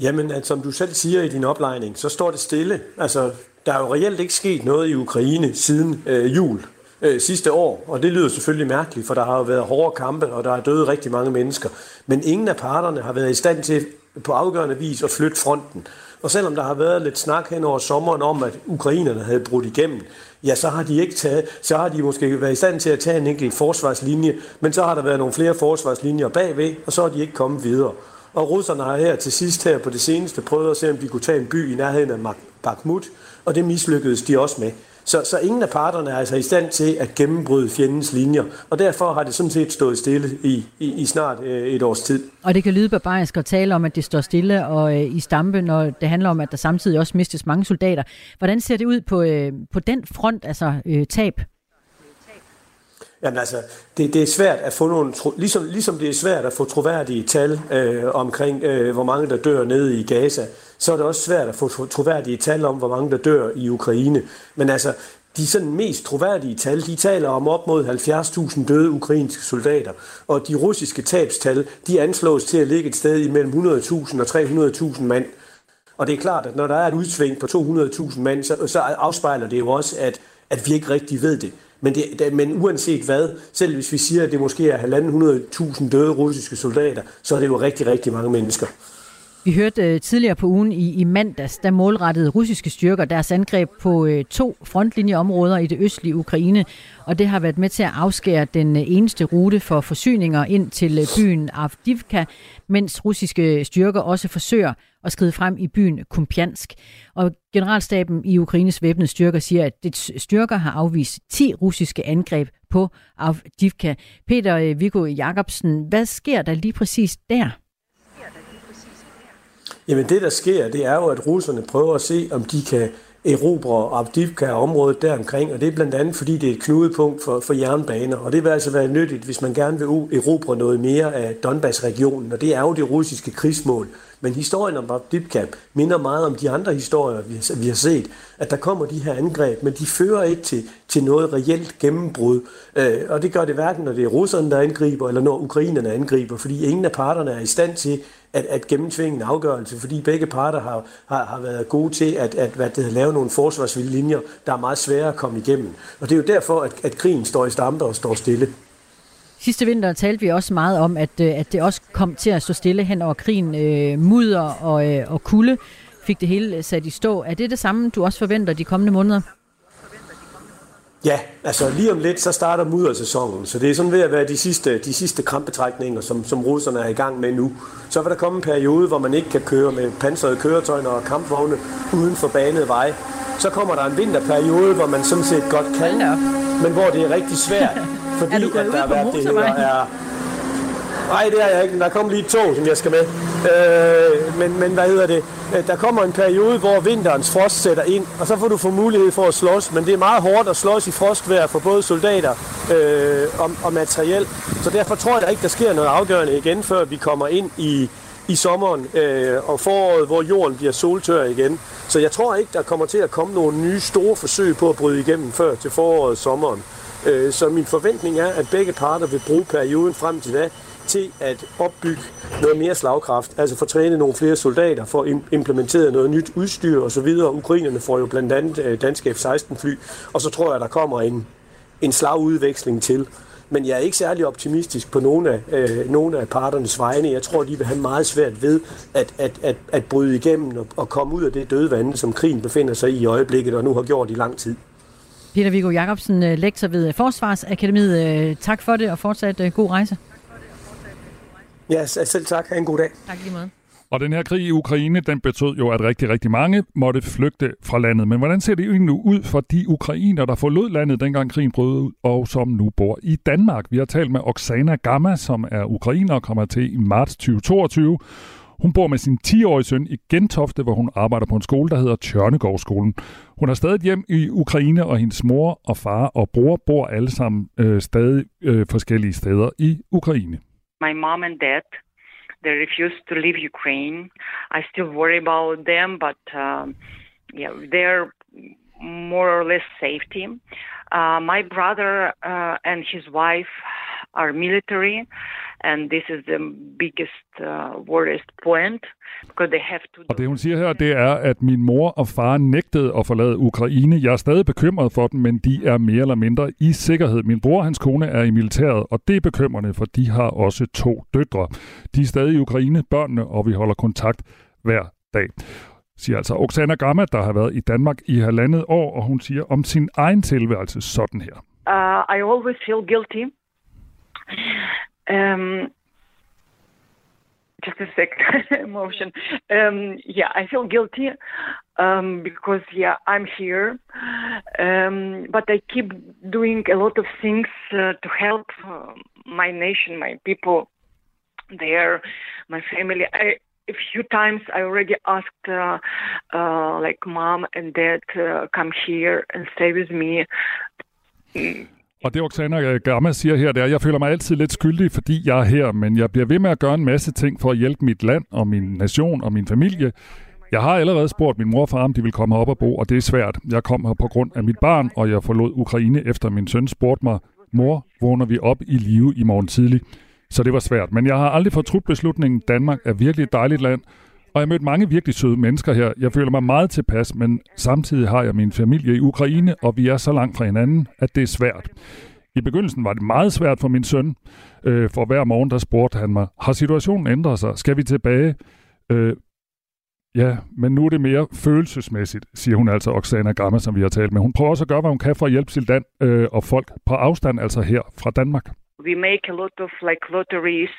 Jamen, at, som du selv siger i din oplejning, så står det stille. Altså, der er jo reelt ikke sket noget i Ukraine siden øh, jul øh, sidste år, og det lyder selvfølgelig mærkeligt, for der har jo været hårde kampe, og der er døde rigtig mange mennesker. Men ingen af parterne har været i stand til på afgørende vis at flytte fronten. Og selvom der har været lidt snak hen over sommeren om, at ukrainerne havde brudt igennem, ja, så har de ikke taget, så har de måske været i stand til at tage en enkelt forsvarslinje, men så har der været nogle flere forsvarslinjer bagved, og så er de ikke kommet videre. Og russerne har her til sidst her på det seneste prøvet at se, om de kunne tage en by i nærheden af Bakhmut, og det mislykkedes de også med. Så, så ingen af parterne er altså i stand til at gennembryde fjendens linjer, og derfor har det sådan set stået stille i, i, i snart øh, et års tid. Og det kan lyde barbarisk at tale om, at det står stille og øh, i stampe, når det handler om, at der samtidig også mistes mange soldater. Hvordan ser det ud på, øh, på den front, altså øh, tab? Jamen altså, det, det er svært at få nogle, ligesom, ligesom det er svært at få troværdige tal øh, omkring, øh, hvor mange der dør nede i Gaza, så er det også svært at få troværdige tal om, hvor mange der dør i Ukraine. Men altså, de sådan mest troværdige tal, de taler om op mod 70.000 døde ukrainske soldater, og de russiske tabstal, de anslås til at ligge et sted imellem 100.000 og 300.000 mand. Og det er klart, at når der er et udsving på 200.000 mand, så, så afspejler det jo også, at, at vi ikke rigtig ved det. Men, det, men uanset hvad, selv hvis vi siger, at det måske er 1.500.000 døde russiske soldater, så er det jo rigtig, rigtig mange mennesker. Vi hørte øh, tidligere på ugen i, i mandags, der målrettede russiske styrker deres angreb på øh, to frontlinjeområder i det østlige Ukraine, og det har været med til at afskære den øh, eneste rute for forsyninger ind til byen Avdivka, mens russiske styrker også forsøger at skride frem i byen Kumpjansk. Og generalstaben i Ukraines væbnede styrker siger, at dets styrker har afvist 10 russiske angreb på Avdivka. Peter Viggo Jacobsen, hvad sker der lige præcis der? Jamen det, der sker, det er jo, at russerne prøver at se, om de kan erobre Abdivka-området deromkring, og det er blandt andet, fordi det er et knudepunkt for, for jernbaner, og det vil altså være nyttigt, hvis man gerne vil erobre noget mere af Donbass-regionen, og det er jo det russiske krigsmål. Men historien om Abdivka minder meget om de andre historier, vi har, vi har set, at der kommer de her angreb, men de fører ikke til, til noget reelt gennembrud. Øh, og det gør det hverken, når det er russerne, der angriber, eller når ukrainerne angriber, fordi ingen af parterne er i stand til at, at gennemtvinge en afgørelse, fordi begge parter har, har, har været gode til at, at hvad det, lave nogle forsvarslinjer, der er meget svære at komme igennem. Og det er jo derfor, at, at krigen står i stampe og står stille. Sidste vinter talte vi også meget om, at, øh, at det også kom til at stå stille hen over krigen. Øh, mudder og, øh, og kulde fik det hele sat i stå. Er det det samme, du også forventer de kommende måneder? Ja, altså lige om lidt, så starter muddersæsonen, så det er sådan ved at være de sidste, de sidste krampetrækninger, som, som russerne er i gang med nu. Så vil der komme en periode, hvor man ikke kan køre med pansrede køretøjer og kampvogne uden for banede veje. Så kommer der en vinterperiode, hvor man sådan set godt kan, men hvor det er rigtig svært, fordi er at der har været det her er Nej, det er jeg ikke. Der kommer lige to, som jeg skal med. Øh, men, men hvad hedder det? Øh, der kommer en periode, hvor vinterens frost sætter ind, og så får du få mulighed for at slås. Men det er meget hårdt at slås i frostvejr for både soldater øh, og, og materiel. Så derfor tror jeg ikke, der sker noget afgørende igen, før vi kommer ind i, i sommeren øh, og foråret, hvor jorden bliver soltør igen. Så jeg tror ikke, der kommer til at komme nogle nye store forsøg på at bryde igennem før til foråret og sommeren. Øh, så min forventning er, at begge parter vil bruge perioden frem til da til at opbygge noget mere slagkraft, altså få trænet nogle flere soldater, få implementeret noget nyt udstyr osv. Ukrainerne får jo blandt andet øh, danske F-16-fly, og så tror jeg, der kommer en, en slagudveksling til. Men jeg er ikke særlig optimistisk på nogle af, øh, nogle af parternes vegne. Jeg tror, de vil have meget svært ved at, at, at, at bryde igennem og, og komme ud af det døde vand, som krigen befinder sig i i øjeblikket, og nu har gjort i lang tid. Peter Viggo Jacobsen, øh, lektor ved øh, Forsvarsakademiet. Tak for det, og fortsat god rejse. Ja, selv tak. Ha' en god dag. Tak lige måde. Og den her krig i Ukraine, den betød jo, at rigtig, rigtig mange måtte flygte fra landet. Men hvordan ser det egentlig ud for de ukrainer, der forlod landet, dengang krigen brød ud, og som nu bor i Danmark? Vi har talt med Oksana Gamma, som er ukrainer og kommer til i marts 2022. Hun bor med sin 10-årige søn i Gentofte, hvor hun arbejder på en skole, der hedder Tjørnegårdsskolen. Hun har stadig hjem i Ukraine, og hendes mor og far og bror bor alle sammen øh, stadig øh, forskellige steder i Ukraine. My mom and dad. They refused to leave Ukraine. I still worry about them, but um, yeah, they're more or less safety. Uh, my brother uh, and his wife are military, and this is the biggest uh, worst point because they have to. Og det hun siger her, det er, at min mor og far nægtede at forlade Ukraine. Jeg er stadig bekymret for dem, men de er mere eller mindre i sikkerhed. Min bror og hans kone er i militæret, og det er bekymrende, for de har også to døtre. De er stadig i Ukraine, børnene, og vi holder kontakt hver dag siger altså Oksana Gamma, der har været i Danmark i halvandet år, og hun siger om sin egen tilværelse sådan her. Uh, I always feel guilty. Um, just a sec, emotion. Um, yeah, I feel guilty um, because yeah, I'm here, um, but I keep doing a lot of things uh, to help uh, my nation, my people there, my family. I a few times I already asked uh, uh, like mom and dad come here and stay with me. Og det Oksana øh, Gamma siger her, det er, jeg føler mig altid lidt skyldig, fordi jeg er her, men jeg bliver ved med at gøre en masse ting for at hjælpe mit land og min nation og min familie. Jeg har allerede spurgt min mor og far, om de vil komme op og bo, og det er svært. Jeg kom her på grund af mit barn, og jeg forlod Ukraine efter min søn spurgte mig, mor, vågner vi op i live i morgen tidlig? Så det var svært. Men jeg har aldrig fortrudt beslutningen. Danmark er virkelig et dejligt land. Og jeg har mødt mange virkelig søde mennesker her. Jeg føler mig meget tilpas, men samtidig har jeg min familie i Ukraine, og vi er så langt fra hinanden, at det er svært. I begyndelsen var det meget svært for min søn, øh, for hver morgen der spurgte han mig, har situationen ændret sig? Skal vi tilbage? Øh, ja, men nu er det mere følelsesmæssigt, siger hun altså Oksana Gamma, som vi har talt med. Hun prøver også at gøre, hvad hun kan for at hjælpe sit land øh, og folk på afstand, altså her fra Danmark. We make a lot of like lotteries.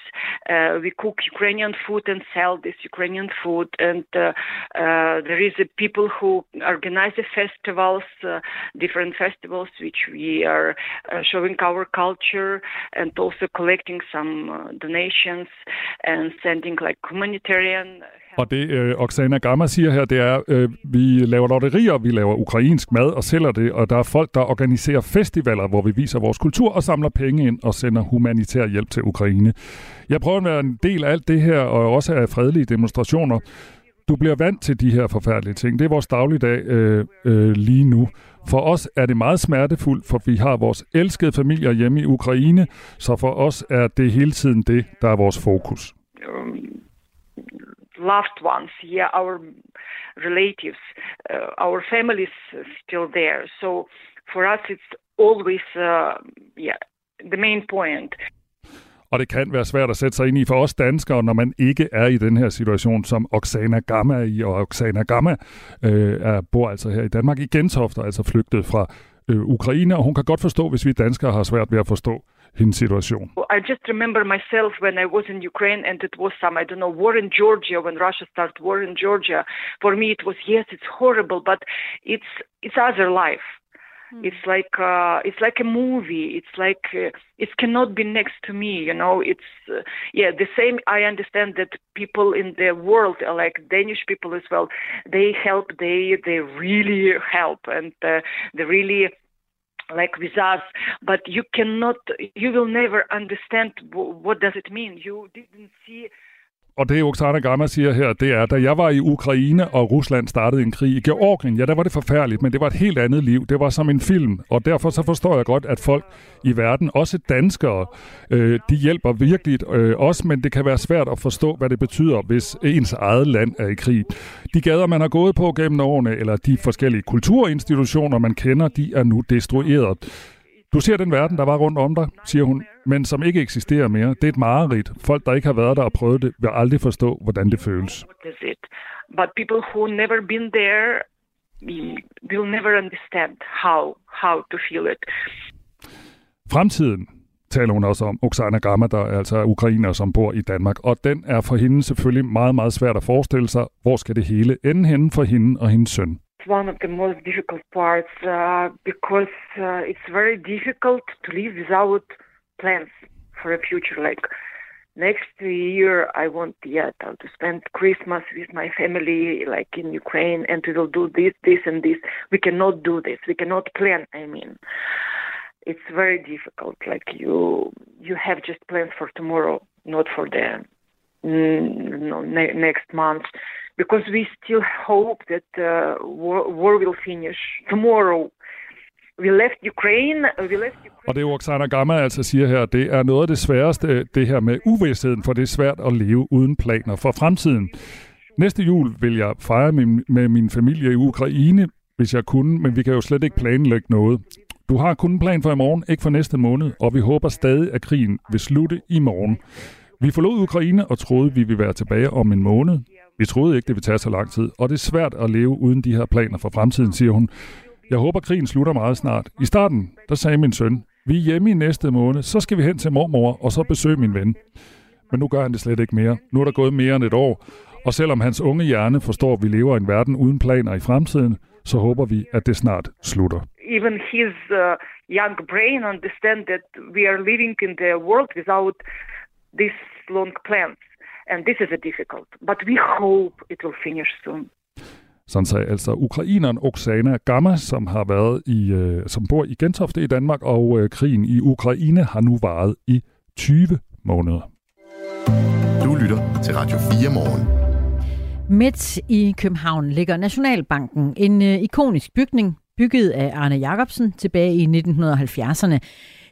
Uh, we cook Ukrainian food and sell this Ukrainian food. And uh, uh, there is a people who organize the festivals, uh, different festivals, which we are uh, showing our culture and also collecting some uh, donations and sending like humanitarian Og det øh, Oksana Gamma siger her, det er, øh, vi laver lotterier, vi laver ukrainsk mad og sælger det, og der er folk, der organiserer festivaler, hvor vi viser vores kultur og samler penge ind og sender humanitær hjælp til Ukraine. Jeg prøver at være en del af alt det her, og også af fredelige demonstrationer. Du bliver vant til de her forfærdelige ting. Det er vores dagligdag øh, øh, lige nu. For os er det meget smertefuldt, for vi har vores elskede familier hjemme i Ukraine, så for os er det hele tiden det, der er vores fokus. Loved ones, yeah, our relatives, uh, our families still there. So for us, it's always, uh, yeah, the main point. Og det kan være svært at sætte sig ind i for os danskere, når man ikke er i den her situation, som Oksana Gamma er i. Og Oksana Gamma øh, er, bor altså her i Danmark i Gentofte, altså flygtet fra øh, Ukraine. Og hun kan godt forstå, hvis vi danskere har svært ved at forstå, hendes situation? I just remember myself when I was in Ukraine and it was some, I don't know, war in Georgia, when Russia started war in Georgia. For me, it was, yes, it's horrible, but it's, it's other life. Hmm. It's like uh, it's like a movie. It's like uh, it cannot be next to me. You know, it's uh, yeah the same. I understand that people in the world, like Danish people as well, they help. They they really help, and uh, they really like with us but you cannot you will never understand what does it mean. You didn't see Og det Oksana Gamma siger her, det er, da jeg var i Ukraine, og Rusland startede en krig i Georgien, ja, der var det forfærdeligt, men det var et helt andet liv. Det var som en film, og derfor så forstår jeg godt, at folk i verden, også danskere, øh, de hjælper virkelig øh, os, men det kan være svært at forstå, hvad det betyder, hvis ens eget land er i krig. De gader, man har gået på gennem årene, eller de forskellige kulturinstitutioner, man kender, de er nu destrueret. Du ser den verden, der var rundt om dig, siger hun, men som ikke eksisterer mere. Det er et mareridt. Folk, der ikke har været der og prøvet det, vil aldrig forstå, hvordan det føles. But people who never been there will never understand how, how to feel it. Fremtiden taler hun også om, Oksana Gamma, der er altså ukrainer, som bor i Danmark. Og den er for hende selvfølgelig meget, meget svært at forestille sig. Hvor skal det hele ende henne for hende og hendes søn? One of the most difficult parts uh, because uh, it's very difficult to live without plans for a future. Like next year, I want yeah to spend Christmas with my family, like in Ukraine, and we will do this, this, and this. We cannot do this. We cannot plan. I mean, it's very difficult. Like you, you have just plans for tomorrow, not for the Mm, ne- next month, because we still hope that uh, war, war will finish tomorrow. We left Ukraine. We left Ukraine. Og det Oksana Gamma altså siger her, det er noget af det sværeste, det her med uvidsheden, for det er svært at leve uden planer for fremtiden. Næste jul vil jeg fejre min, med min familie i Ukraine, hvis jeg kunne, men vi kan jo slet ikke planlægge noget. Du har kun en plan for i morgen, ikke for næste måned, og vi håber stadig, at krigen vil slutte i morgen. Vi forlod Ukraine og troede, vi ville være tilbage om en måned. Vi troede ikke, det ville tage så lang tid, og det er svært at leve uden de her planer for fremtiden, siger hun. Jeg håber, krigen slutter meget snart. I starten, der sagde min søn, vi er hjemme i næste måned, så skal vi hen til mormor og så besøge min ven. Men nu gør han det slet ikke mere. Nu er der gået mere end et år, og selvom hans unge hjerne forstår, at vi lever i en verden uden planer i fremtiden, så håber vi, at det snart slutter. Even his uh, young brain understand that we are living in the world without these long plans, and this is a difficult. But we hope it will finish soon. Sådan sagde altså ukraineren Oksana Gamma, som har været i, øh, som bor i Gentofte i Danmark, og øh, krigen i Ukraine har nu varet i 20 måneder. Du lytter til Radio 4 morgen. Midt i København ligger Nationalbanken, en øh, ikonisk bygning, bygget af Arne Jacobsen tilbage i 1970'erne.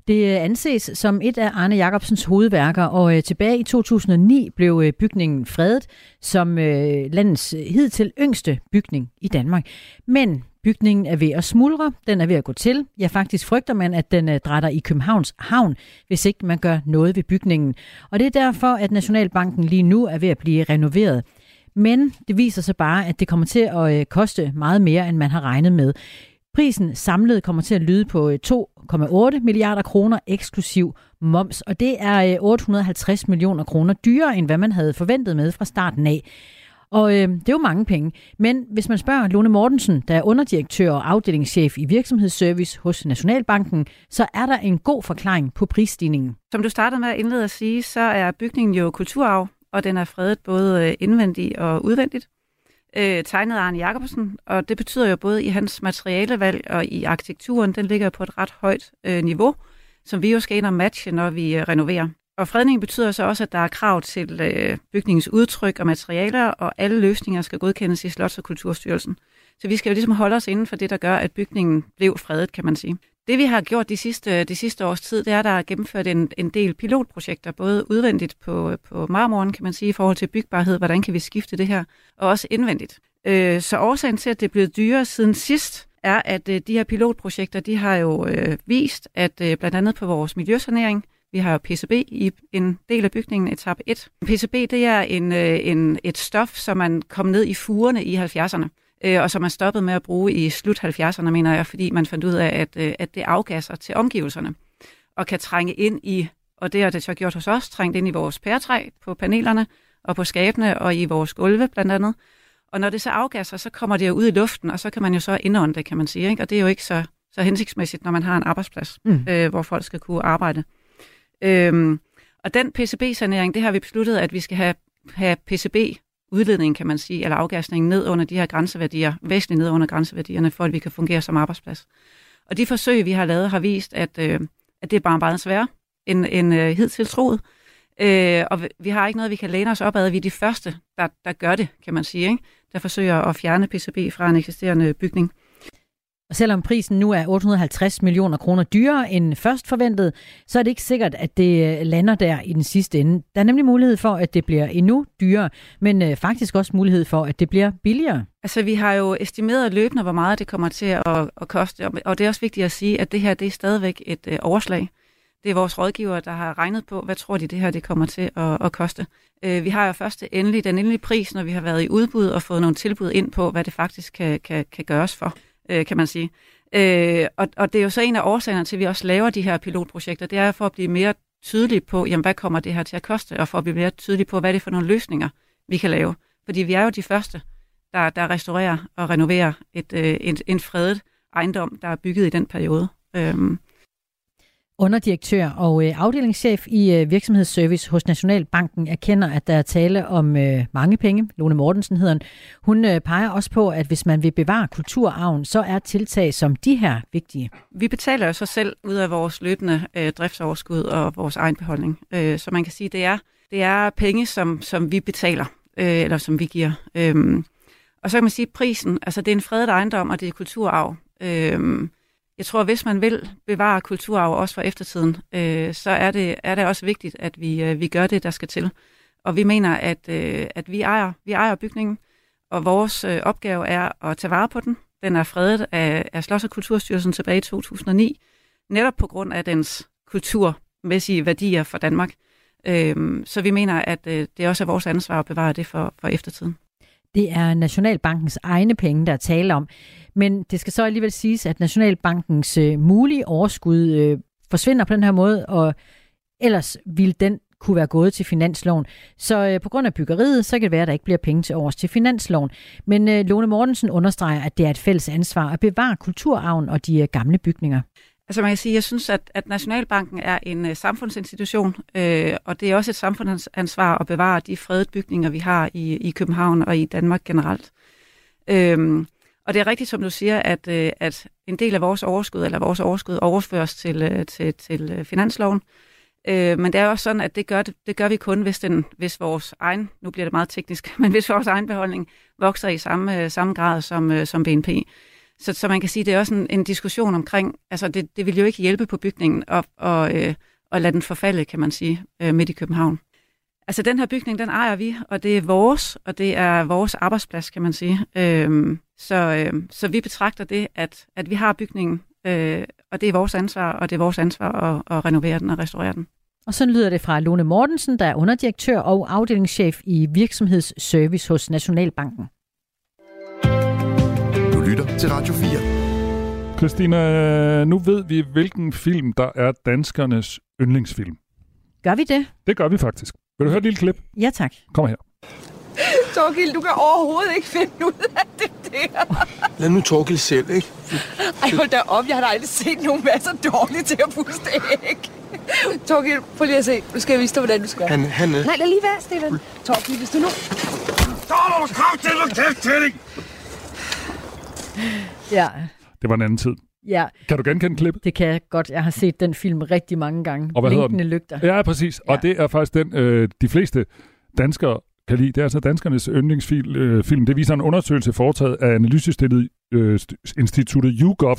Det øh, anses som et af Arne Jacobsens hovedværker, og øh, tilbage i 2009 blev øh, bygningen fredet som landets hidtil yngste bygning i Danmark. Men bygningen er ved at smuldre, den er ved at gå til. Ja, faktisk frygter man, at den drætter i Københavns havn, hvis ikke man gør noget ved bygningen. Og det er derfor, at Nationalbanken lige nu er ved at blive renoveret. Men det viser sig bare, at det kommer til at koste meget mere, end man har regnet med. Prisen samlet kommer til at lyde på øh, 2,8 milliarder kroner eksklusiv moms, og det er øh, 850 millioner kroner dyrere, end hvad man havde forventet med fra starten af. Og øh, det er jo mange penge. Men hvis man spørger Lone Mortensen, der er underdirektør og afdelingschef i virksomhedsservice hos Nationalbanken, så er der en god forklaring på prisstigningen. Som du startede med at indlede at sige, så er bygningen jo kulturarv, og den er fredet både øh, indvendigt og udvendigt øh, tegnet Arne Jacobsen, og det betyder jo både i hans materialevalg og i arkitekturen, den ligger på et ret højt øh, niveau, som vi jo skal ind og matche, når vi øh, renoverer. Og fredningen betyder så også, at der er krav til øh, bygningens udtryk og materialer, og alle løsninger skal godkendes i Slots- og Kulturstyrelsen. Så vi skal jo ligesom holde os inden for det, der gør, at bygningen blev fredet, kan man sige. Det vi har gjort de sidste, de sidste års tid, det er, at der er gennemført en, en del pilotprojekter, både udvendigt på, på marmoren, kan man sige, i forhold til bygbarhed, hvordan kan vi skifte det her, og også indvendigt. Øh, så årsagen til, at det er blevet dyrere siden sidst, er, at øh, de her pilotprojekter, de har jo øh, vist, at øh, blandt andet på vores miljøsanering, vi har jo PCB i en del af bygningen, etape 1. PCB, det er en, øh, en, et stof, som man kom ned i furene i 70'erne øh, og som man stoppede med at bruge i slut 70'erne, mener jeg, fordi man fandt ud af, at, øh, at det afgasser til omgivelserne og kan trænge ind i, og det har det så gjort hos os, trængt ind i vores pæretræ på panelerne og på skabene og i vores gulve blandt andet. Og når det så afgasser, så kommer det jo ud i luften, og så kan man jo så indånde det, kan man sige. Ikke? Og det er jo ikke så, så hensigtsmæssigt, når man har en arbejdsplads, mm. øh, hvor folk skal kunne arbejde. Øhm, og den PCB-sanering, det har vi besluttet, at vi skal have, have PCB udledningen, kan man sige, eller afgasningen ned under de her grænseværdier, væsentligt ned under grænseværdierne, for at vi kan fungere som arbejdsplads. Og de forsøg, vi har lavet, har vist, at, øh, at det er bare meget sværere end, end øh, hidtil troet. Øh, og vi har ikke noget, vi kan læne os op ad. Vi er de første, der, der gør det, kan man sige, ikke? der forsøger at fjerne PCB fra en eksisterende bygning. Og selvom prisen nu er 850 millioner kroner dyrere end først forventet, så er det ikke sikkert, at det øh, lander der i den sidste ende. Der er nemlig mulighed for, at det bliver endnu dyrere, men øh, faktisk også mulighed for, at det bliver billigere. Altså, vi har jo estimeret løbende, hvor meget det kommer til at, at koste, og det er også vigtigt at sige, at det her det er stadigvæk et øh, overslag. Det er vores rådgiver, der har regnet på, hvad tror de, det her det kommer til at, at koste. Øh, vi har jo først endelig, den endelige pris, når vi har været i udbud og fået nogle tilbud ind på, hvad det faktisk kan, kan, kan gøres for øh, kan man sige. Øh, og, og det er jo så en af årsagerne til, at vi også laver de her pilotprojekter, det er for at blive mere tydelige på, jamen, hvad kommer det her til at koste, og for at blive mere tydelige på, hvad det er for nogle løsninger, vi kan lave. Fordi vi er jo de første, der, der restaurerer og renoverer et, øh, en, en fredet ejendom, der er bygget i den periode. Øhm, Underdirektør og øh, afdelingschef i øh, virksomhedsservice hos Nationalbanken erkender, at der er tale om øh, mange penge. Lone Mortensen hedder hun. Hun peger også på, at hvis man vil bevare kulturarven, så er tiltag som de her vigtige. Vi betaler jo så selv ud af vores løbende øh, driftsoverskud og vores egen beholdning. Øh, så man kan sige, det er, det er penge, som, som vi betaler, øh, eller som vi giver. Øhm, og så kan man sige, at prisen, altså det er en fredet ejendom, og det er kulturarv. Øhm, jeg tror, hvis man vil bevare kulturarv også for eftertiden, øh, så er det, er det også vigtigt, at vi, øh, vi gør det, der skal til. Og vi mener, at, øh, at vi, ejer, vi ejer bygningen, og vores øh, opgave er at tage vare på den. Den er fredet af, af Slots- og Kulturstyrelsen tilbage i 2009, netop på grund af dens kulturmæssige værdier for Danmark. Øh, så vi mener, at øh, det også er vores ansvar at bevare det for, for eftertiden. Det er Nationalbankens egne penge, der er tale om. Men det skal så alligevel siges, at Nationalbankens øh, mulige overskud øh, forsvinder på den her måde, og ellers ville den kunne være gået til finansloven. Så øh, på grund af byggeriet, så kan det være, at der ikke bliver penge til års til finansloven. Men øh, Lone Mortensen understreger, at det er et fælles ansvar at bevare kulturarven og de øh, gamle bygninger. Altså man kan sige, jeg synes, at, at Nationalbanken er en uh, samfundsinstitution, øh, og det er også et samfundsansvar at bevare de fredede bygninger, vi har i, i København og i Danmark generelt. Øhm, og det er rigtigt, som du siger, at, øh, at en del af vores overskud, eller vores overskud, overføres til, øh, til, til øh, finansloven. Øh, men det er også sådan, at det gør, det, det gør vi kun, hvis, den, hvis vores egen, nu bliver det meget teknisk, men hvis vores egen beholdning vokser i samme, øh, samme grad som, øh, som BNP. Så, så man kan sige, det er også en, en diskussion omkring, altså det, det vil jo ikke hjælpe på bygningen at, og, øh, og lade den forfalde, kan man sige, øh, midt i København. Altså den her bygning, den ejer vi, og det er vores, og det er vores arbejdsplads, kan man sige. Øhm, så, øh, så vi betragter det, at, at vi har bygningen, øh, og det er vores ansvar, og det er vores ansvar at, at renovere den og restaurere den. Og så lyder det fra Lone Mortensen, der er underdirektør og afdelingschef i virksomhedsservice hos Nationalbanken. Du lytter til Radio 4. Christina, nu ved vi, hvilken film, der er danskernes yndlingsfilm. Gør vi det? Det gør vi faktisk. Vil du høre et lille klip? Ja, tak. Kom her. Torgild, du kan overhovedet ikke finde ud af det der. Lad nu Torgild selv, ikke? Ej, hold da op. Jeg har da aldrig set nogen være så dårlige til at puste æg. Torgild, prøv lige at se. Nu skal jeg vise dig, hvordan du skal. Han, han, Nej, lad lige være, Stefan. Torgild, hvis du nu... Så er du kraft til at kæft til Ja. Det var en anden tid. Ja, Kan du genkende klippet? det kan jeg godt. Jeg har set den film rigtig mange gange. Og hvad Blinkende lygter. Ja, præcis. Ja. Og det er faktisk den, øh, de fleste danskere kan lide. Det er altså danskernes yndlingsfilm. Øh, film. det viser en undersøgelse foretaget af analysestillet øh, st- instituttet YouGov,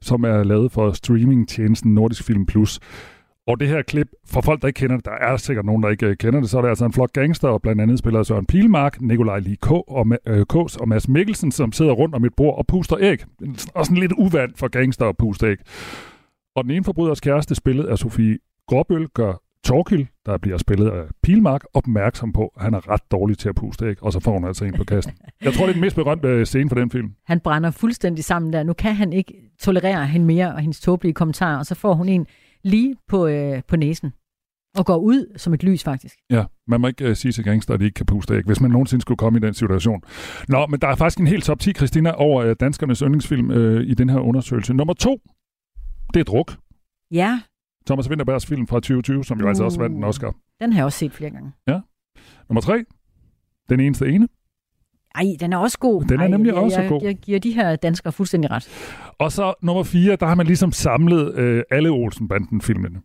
som er lavet for streamingtjenesten Nordisk Film Plus. Og det her klip, for folk, der ikke kender det, der er sikkert nogen, der ikke øh, kender det, så er det altså en flok gangster, og blandt andet spiller Søren Pilmark, Nikolaj Lee K. og øh, K's og Mads Mikkelsen, som sidder rundt om et bord og puster æg. Og sådan lidt uvandt for gangster at puste æg. Og den ene forbryders kæreste, spillet af Sofie Gråbøl, gør Torkil, der bliver spillet af Pilmark, opmærksom på, at han er ret dårlig til at puste æg, og så får hun altså en på kassen. Jeg tror, det er den mest berømte øh, scene for den film. Han brænder fuldstændig sammen der. Nu kan han ikke tolerere hende mere og hendes tåbelige kommentarer, og så får hun en lige på, øh, på næsen. Og går ud som et lys, faktisk. Ja, man må ikke uh, sige til gangster, at de ikke kan puste æg, hvis man nogensinde skulle komme i den situation. Nå, men der er faktisk en helt top 10, Christina, over uh, danskernes yndlingsfilm uh, i den her undersøgelse. Nummer to, det er Druk. Ja, Thomas Winterbergs film fra 2020, som jo uh. altså også vandt en Oscar. den har jeg også set flere gange. Ja. Nummer tre, Den eneste ene. Ej, den er også god. Den er Ej, nemlig jeg, også jeg, god. Jeg giver de her danskere fuldstændig ret. Og så nummer fire, der har man ligesom samlet øh, alle Olsen-banden-filmene.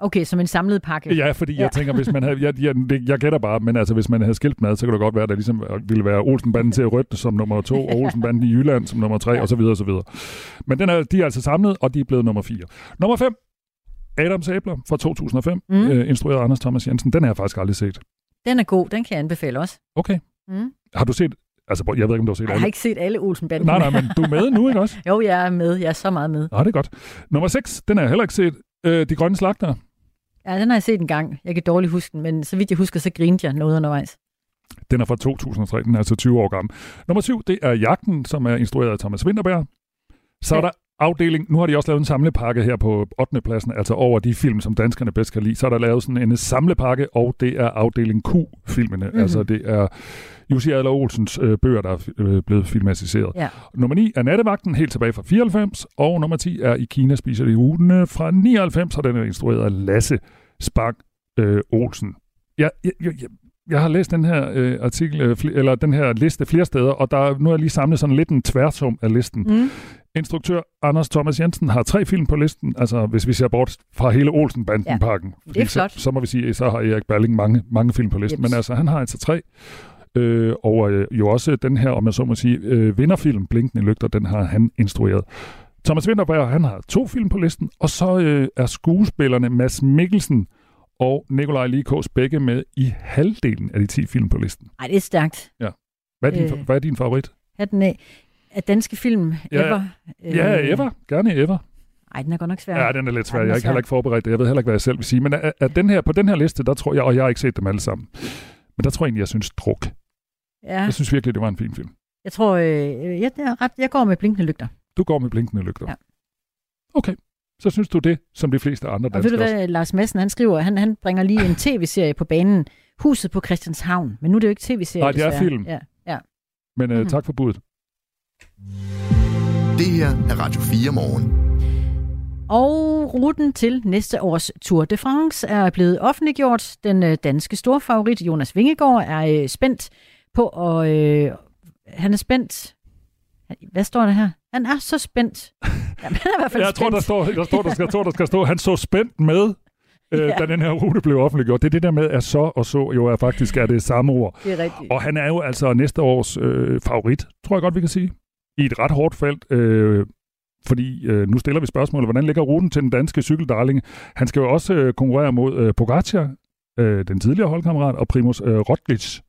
Okay, som en samlet pakke. Ja, fordi ja. jeg tænker, hvis man havde, jeg, jeg, jeg gætter bare, men altså hvis man havde skilt mad, så kan det godt være, at der ligesom ville være Olsenbanden til Rødt som nummer to, og Olsenbanden i Jylland som nummer tre, ja. og så videre, og så videre. Men den er, de er altså samlet, og de er blevet nummer fire. Nummer fem, Adams Æbler fra 2005, Mm. mm. øh, instrueret af Anders Thomas Jensen. Den har jeg faktisk aldrig set. Den er god, den kan jeg anbefale også. Okay. Mm. Har du set, altså jeg ved ikke, om du har set Jeg har alle. ikke set alle Olsenbanden. Nej, nej, men du er med nu, ikke også? jo, jeg er med. Jeg er så meget med. Nå, det er godt. Nummer 6, den har jeg heller ikke set. Øh, De Grønne Slagter. Ja, den har jeg set en gang. Jeg kan dårligt huske den, men så vidt jeg husker, så grinte jeg noget undervejs. Den er fra 2003, den er altså 20 år gammel. Nummer 7, det er Jagten, som er instrueret af Thomas Winterberg. Så er der afdeling, nu har de også lavet en samlepakke her på 8. pladsen, altså over de film, som danskerne bedst kan lide. Så er der lavet sådan en samlepakke, og det er afdeling Q-filmene. Mhm. Mm-hmm. Altså det er Jussi Adler Olsens øh, bøger, der er øh, blevet filmatiseret. Ja. Nummer 9 er Nattevagten, helt tilbage fra 94, og nummer 10 er I Kina spiser de ugene fra 99, og den er instrueret af Lasse Spang øh, Olsen. Ja, ja, ja, jeg har læst den her øh, artikel, øh, fl- eller den her liste flere steder, og der er, nu har jeg lige samlet sådan lidt en tværsum af listen. Mm. Instruktør Anders Thomas Jensen har tre film på listen, altså hvis vi ser bort fra hele Olsen-banden-pakken. det er flot. Så, så må vi sige, så har Erik Balling mange, mange film på listen, Jeps. men altså han har altså tre. Øh, og øh, jo også den her, om jeg så må sige, øh, vinderfilm, Blinkende Lygter, den har han instrueret. Thomas Winterberg, han har to film på listen, og så øh, er skuespillerne Mads Mikkelsen og Nikolaj Likås begge med i halvdelen af de 10 film på listen. Ej, det er stærkt. Ja. Hvad er din, øh. hvad er din favorit? Hatten af. Af danske film, Ja, Ever. Ja, Ever. Gerne Ever. Ej, den er godt nok svær. Ja, den er lidt svær. Ej, den Jeg er er ikke heller ikke forberedt det. Jeg ved heller ikke, hvad jeg selv vil sige. Men er, er den her, på den her liste, der tror jeg, og jeg har ikke set dem alle sammen, men der tror jeg egentlig, jeg synes druk. Ja. Jeg synes virkelig, det var en fin film. Jeg tror, øh, jeg, det er ret, jeg går med blinkende lygter. Du går med blinkende lygter. Ja. Okay. Så synes du det, som de fleste andre Og ved du danskere også. hvad, Lars Madsen, han skriver, han, han bringer lige en tv-serie på banen, Huset på Christianshavn. Men nu er det jo ikke tv-serie, Nej, det er desværre. film. Ja, ja. Men uh, Mhm. tak for budet. Det her er Radio 4 morgen. Og ruten til næste års Tour de France er blevet offentliggjort. Den øh, danske storfavorit Jonas Vingegaard er øh, spændt på, og øh, han er spændt. Hvad står der her? Han er så spændt. Jamen, han er i hvert fald Jeg tror, spændt. der står, der står, der skal, jeg tror, der skal stå, han så spændt med, øh, Ja. da den her rute blev offentliggjort. Det er det der med, at så og så jo er faktisk er det samme ord. Det er rigtigt. Og han er jo altså næste års øh, favorit, tror jeg godt, vi kan sige. I et ret hårdt felt, øh, fordi øh, nu stiller vi spørgsmålet, hvordan ligger ruten til den danske cykeldarling? Han skal jo også øh, konkurrere mod øh, Pogacar, øh, den tidligere holdkammerat, og Primus øh, Roglic,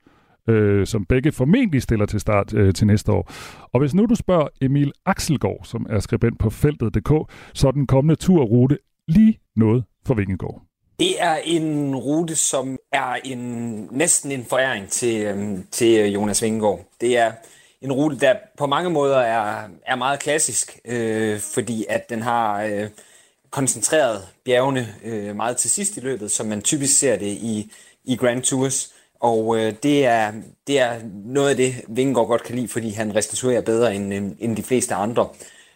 øh, som begge formentlig stiller til start øh, til næste år. Og hvis nu du spørger Emil Axelgaard, som er skribent på feltet.dk, så er den kommende turrute lige noget for Vingegaard. Det er en rute, som er en, næsten en foræring til, øhm, til øh, Jonas Vingegaard. Det er en rute, der på mange måder er, er meget klassisk, øh, fordi at den har øh, koncentreret bjergene øh, meget til sidst i løbet, som man typisk ser det i, i Grand Tours. Og øh, det, er, det er noget af det, Vingegaard godt kan lide, fordi han restituerer bedre end, end de fleste andre.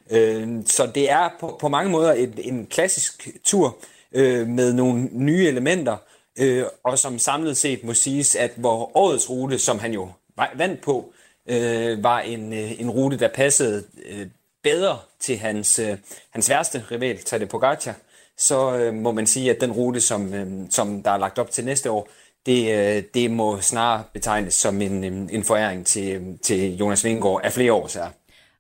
Øh, så det er på, på mange måder et, en klassisk tur øh, med nogle nye elementer, øh, og som samlet set må siges, at hvor årets rute, som han jo vandt på, øh, var en, øh, en rute, der passede øh, bedre til hans, øh, hans værste rival, Tadej Pogacar, så øh, må man sige, at den rute, som, øh, som der er lagt op til næste år, det, øh, det må snarere betegnes som en, øh, en foræring til, til Jonas Vingegaard af flere årsager.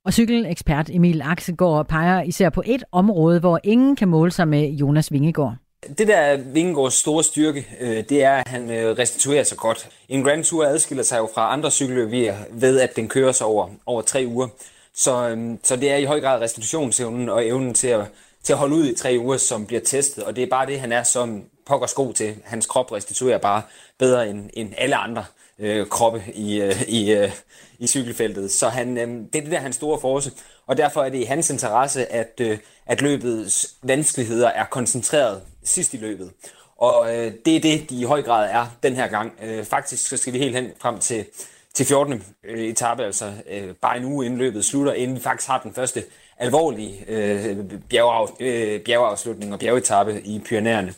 Og cykelekspert Emil Axelgaard peger især på et område, hvor ingen kan måle sig med Jonas Vingegaard. Det der er Vingegaards store styrke, øh, det er, at han øh, restituerer sig godt. En Grand Tour adskiller sig jo fra andre cykelløb ved- at den kører sig over, over tre uger. Så, øhm, så det er i høj grad restitutionsevnen og evnen til at, til at holde ud i tre uger, som bliver testet. Og det er bare det, han er som pokker god til. Hans krop restituerer bare bedre end, end alle andre øh, kroppe i, øh, i, øh, i cykelfeltet. Så han, øh, det er det der hans store force, og derfor er det i hans interesse, at, øh, at løbets vanskeligheder er koncentreret sidst i løbet. Og øh, det er det, de i høj grad er den her gang. Øh, faktisk så skal vi helt hen frem til, til 14. Øh, etape, altså øh, bare en uge inden løbet slutter, inden vi faktisk har den første alvorlige øh, bjergeaf, øh, bjergeafslutning og bjergetappe i Pyrenæerne.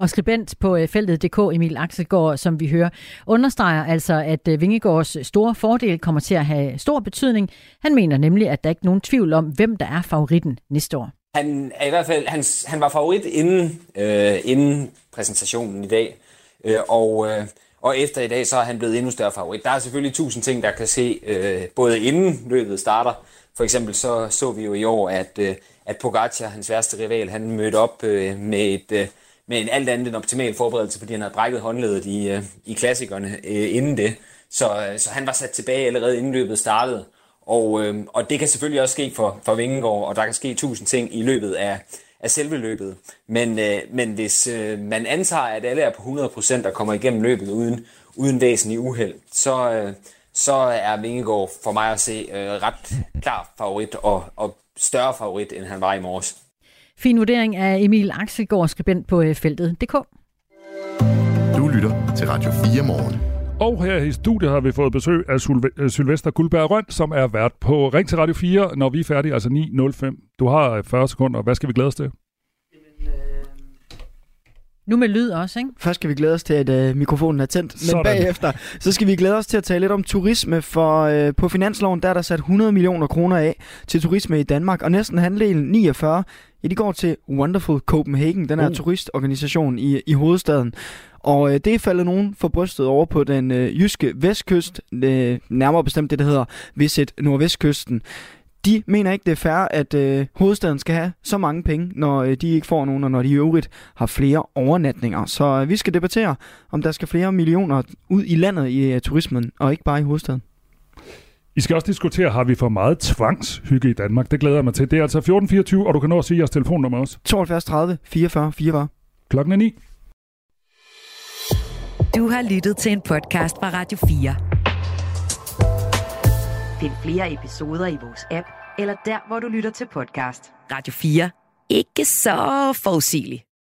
Og skribent på øh, feltet.dk Emil Axelgaard, som vi hører, understreger altså, at øh, Vingegaards øh, store fordel kommer til at have stor betydning. Han mener nemlig, at der ikke er nogen tvivl om, hvem der er favoritten næste år. Han er i hvert fald, han, han var favorit inden, øh, inden præsentationen i dag, øh, og, øh, og efter i dag, så er han blevet endnu større favorit. Der er selvfølgelig tusind ting, der kan se, øh, både inden løbet starter. For eksempel så så vi jo i år, at, øh, at Pogacar, hans værste rival, han mødte op øh, med et... Øh, med en alt andet end optimal forberedelse, fordi han havde brækket håndledet i, øh, i klassikerne øh, inden det. Så, øh, så han var sat tilbage allerede inden løbet startede. Og, øh, og det kan selvfølgelig også ske for, for Vingegaard, og der kan ske tusind ting i løbet af, af selve løbet. Men, øh, men hvis øh, man antager, at alle er på 100% og kommer igennem løbet uden, uden væsentlig uheld, så, øh, så er Vingegaard for mig at se øh, ret klar favorit og, og større favorit, end han var i morges. Fin vurdering af Emil Axelgaard, skribent på øh, feltet.dk. Du lytter til Radio 4 morgen. Og her i studiet har vi fået besøg af Sylve- øh, Sylvester Guldberg Røn, som er vært på Ring til Radio 4, når vi er færdige, altså 9.05. Du har øh, 40 sekunder. Hvad skal vi glæde os til? Nu med lyd også, ikke? Først skal vi glæde os til, at øh, mikrofonen er tændt, men Sådan. bagefter, så skal vi glæde os til at tale lidt om turisme, for øh, på finansloven, der er der sat 100 millioner kroner af til turisme i Danmark, og næsten halvdelen, 49, ja, de går til Wonderful Copenhagen, den her Uh. turistorganisation i, i hovedstaden. Og øh, det er faldet nogen for brystet over på den øh, jyske vestkyst, øh, nærmere bestemt det, der hedder Visit Nordvestkysten. De mener ikke, det er fair, at øh, hovedstaden skal have så mange penge, når øh, de ikke får nogen, og når de i øvrigt har flere overnatninger. Så øh, vi skal debattere, om der skal flere millioner ud i landet i øh, turismen, og ikke bare i hovedstaden. I skal også diskutere, har vi for meget tvangshygge i Danmark? Det glæder jeg mig til. Det er altså 1424, og du kan nå at sige jeres telefonnummer også. 72 30 44 44. Klokken er 9. Du har lyttet til en podcast fra Radio 4. Find flere episoder i vores app, eller der, hvor du lytter til podcast. Radio 4. Ikke så forudsigeligt.